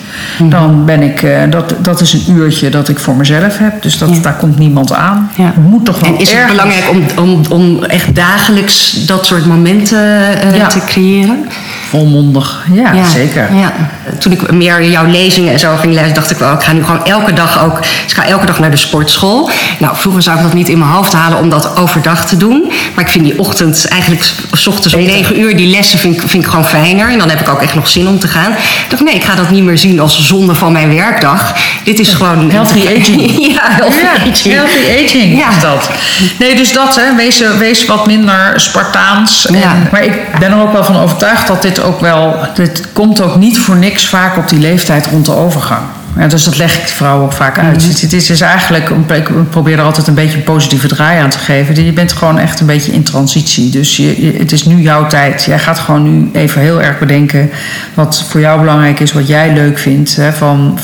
Dan ben ik, uh, dat, dat is een uurtje dat ik voor mezelf heb. Dus dat, daar komt niemand aan. Ja. Moet toch wel en is het belangrijk om, om, om echt dagelijks dat soort momenten eh, Ja. te creëren? Volmondig, ja, zeker. Ja. Toen ik meer jouw lezingen en zo ging lezen, dacht ik wel, ik ga nu gewoon elke dag ook. Dus ik ga elke dag naar de sportschool. Nou, vroeger zou ik dat niet in mijn hoofd halen om dat overdag te doen. Maar ik vind die ochtend, eigenlijk s ochtends om negen uur, die lessen vind ik, vind ik gewoon fijner. En dan heb ik ook echt nog zin om te gaan. Ik dacht, nee, ik ga dat niet meer zien als zonde van mijn werkdag. Dit is gewoon. Healthy aging. ja, healthy Ja, aging. healthy aging Ja. is dat. Nee, dus dat, hè, wees, wees wat minder Spartaans. En. Maar ik ben er ook wel van overtuigd dat dit ook wel... Dit komt ook niet voor niks vaak op die leeftijd rond de overgang. Ja, dus dat leg ik de vrouwen ook vaak uit. Mhm. Het, het is dus eigenlijk, ik probeer er altijd een beetje een positieve draai aan te geven. Je bent gewoon echt een beetje in transitie. Dus je, je- het is nu jouw tijd. Jij gaat gewoon nu even heel erg bedenken wat voor jou belangrijk is, wat jij leuk vindt. Hè, van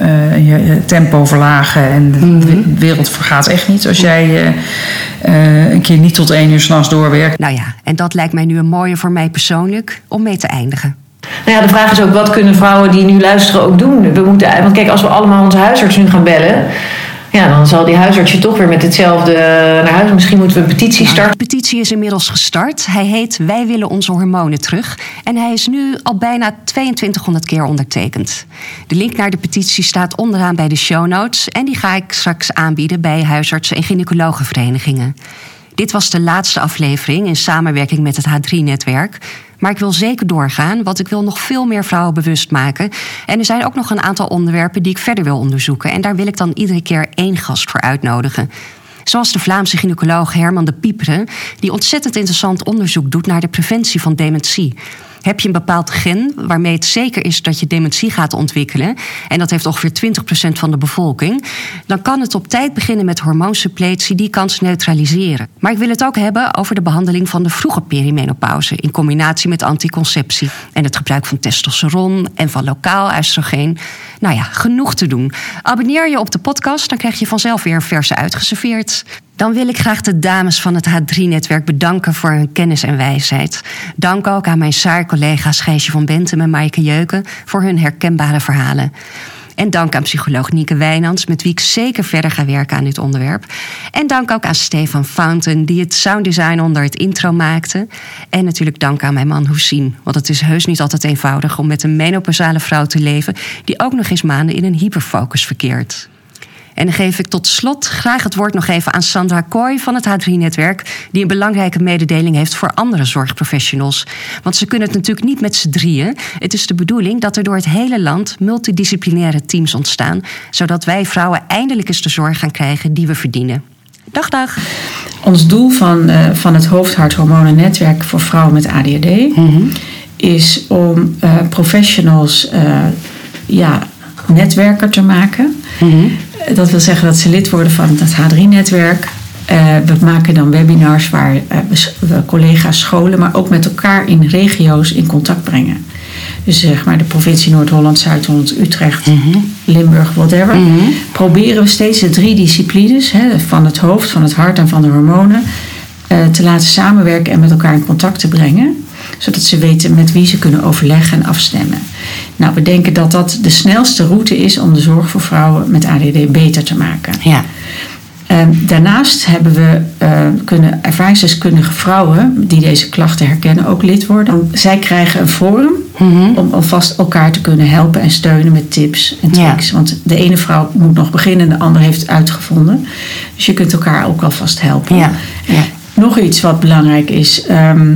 eh, je, je tempo verlagen. En Mhm. de wereld vergaat echt niet als jij eh, eh, een keer niet tot één uur s'nachts doorwerkt. Nou ja, en dat lijkt mij nu een mooie voor mij persoonlijk om mee te eindigen. Nou ja, de vraag is ook, wat kunnen vrouwen die nu luisteren ook doen? We moeten, want kijk, als we allemaal onze huisarts nu gaan bellen... Ja, dan zal die huisarts je toch weer met hetzelfde naar huis. Misschien moeten we een petitie starten. De petitie is inmiddels gestart. Hij heet Wij willen onze hormonen terug. En hij is nu al bijna 2200 keer ondertekend. De link naar de petitie staat onderaan bij de show notes. En die ga ik straks aanbieden bij huisartsen en gynaecologenverenigingen. Dit was de laatste aflevering in samenwerking met het H3-netwerk. Maar ik wil zeker doorgaan, want ik wil nog veel meer vrouwen bewust maken. En er zijn ook nog een aantal onderwerpen die ik verder wil onderzoeken. En daar wil ik dan iedere keer één gast voor uitnodigen. Zoals de Vlaamse gynaecoloog Herman de Pieperen, die ontzettend interessant onderzoek doet naar de preventie van dementie. Heb je een bepaald gen waarmee het zeker is dat je dementie gaat ontwikkelen, en dat heeft ongeveer 20% van de bevolking, dan kan het op tijd beginnen met hormoonsuppletie die kans neutraliseren. Maar ik wil het ook hebben over de behandeling van de vroege perimenopauze in combinatie met anticonceptie en het gebruik van testosteron en van lokaal oestrogeen. Nou ja, genoeg te doen. Abonneer je op de podcast, dan krijg je vanzelf weer een verse uitgeserveerd. Dan wil ik graag de dames van het H3-netwerk bedanken voor hun kennis en wijsheid. Dank ook aan mijn saar-collega's Gijsje van Bentem en Maaike Jeuken voor hun herkenbare verhalen. En dank aan psycholoog Nieke Wijnands, met wie ik zeker verder ga werken aan dit onderwerp. En dank ook aan Stefan Fountain, die het sounddesign onder het intro maakte. En natuurlijk dank aan mijn man Hoesien, want het is heus niet altijd eenvoudig om met een menopausale vrouw te leven, die ook nog eens maanden in een hyperfocus verkeert. En dan geef ik tot slot graag het woord nog even aan Sandra Kooi van het H3-netwerk, die een belangrijke mededeling heeft voor andere zorgprofessionals. Want ze kunnen het natuurlijk niet met z'n drieën. Het is de bedoeling dat er door het hele land multidisciplinaire teams ontstaan, zodat wij vrouwen eindelijk eens de zorg gaan krijgen die we verdienen. Dag, dag. Ons doel van, eh, van het hoofd-hart-hormonen-netwerk voor vrouwen met ADHD is om eh, professionals eh, ja, netwerker te maken. Eh, Dat wil zeggen dat ze lid worden van het H3-netwerk. we maken dan webinars waar eh, we, collega's scholen, maar ook met elkaar in regio's in contact brengen. Dus zeg maar de provincie Noord-Holland, Zuid-Holland, Utrecht, Limburg, whatever. Proberen we steeds de drie disciplines, hè, van het hoofd, van het hart en van de hormonen, eh, te laten samenwerken en met elkaar in contact te brengen. Zodat ze weten met wie ze kunnen overleggen en afstemmen. Nou, we denken dat dat de snelste route is om de zorg voor vrouwen met ADD beter te maken. Ja. Ehm, daarnaast hebben we eh, kunnen ervaringsdeskundige vrouwen die deze klachten herkennen ook lid worden. Zij krijgen een forum om alvast elkaar te kunnen helpen en steunen met tips en Ja. tricks. Want de ene vrouw moet nog beginnen en de andere heeft het uitgevonden. Dus je kunt elkaar ook alvast helpen. Ja. Ja. Nog iets wat belangrijk is. ehm,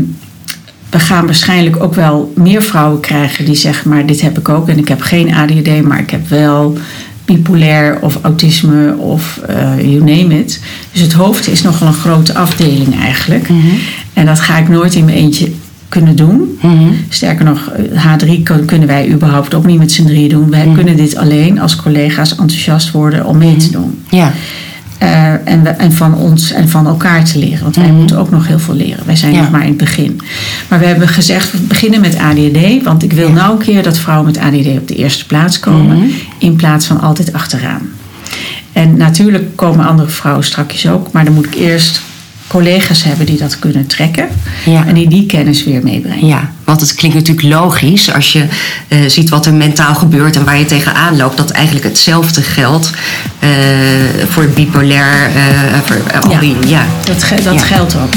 we gaan waarschijnlijk ook wel meer vrouwen krijgen die zeggen: maar dit heb ik ook en ik heb geen ADHD, maar ik heb wel bipolair of autisme of eh, you name it. Dus het hoofd is nogal een grote afdeling eigenlijk. En dat ga ik nooit in mijn eentje kunnen doen. Sterker nog, eh, H3 kun- kunnen wij überhaupt ook niet met z'n drieën doen. Wij kunnen dit alleen als collega's enthousiast worden om mee te doen. Ja. Eh, en, we- en van ons en van elkaar te leren. Want wij moeten ook nog heel veel leren. Wij zijn Ja. nog maar in het begin. Maar we hebben gezegd, we beginnen met ADHD. Want ik wil nou een keer dat vrouwen met ADHD op de eerste plaats komen. In plaats van altijd achteraan. En natuurlijk komen andere vrouwen strakjes ook. Maar dan moet ik eerst collega's hebben die dat kunnen trekken. Ja. En die die kennis weer meebrengen. Ja, want het klinkt natuurlijk logisch als je eh, ziet wat er mentaal gebeurt en waar je tegenaan loopt, dat eigenlijk hetzelfde geldt eh, voor bipolair, eh, voor al Ja. die, ja. Dat, ge- dat Ja. geldt ook.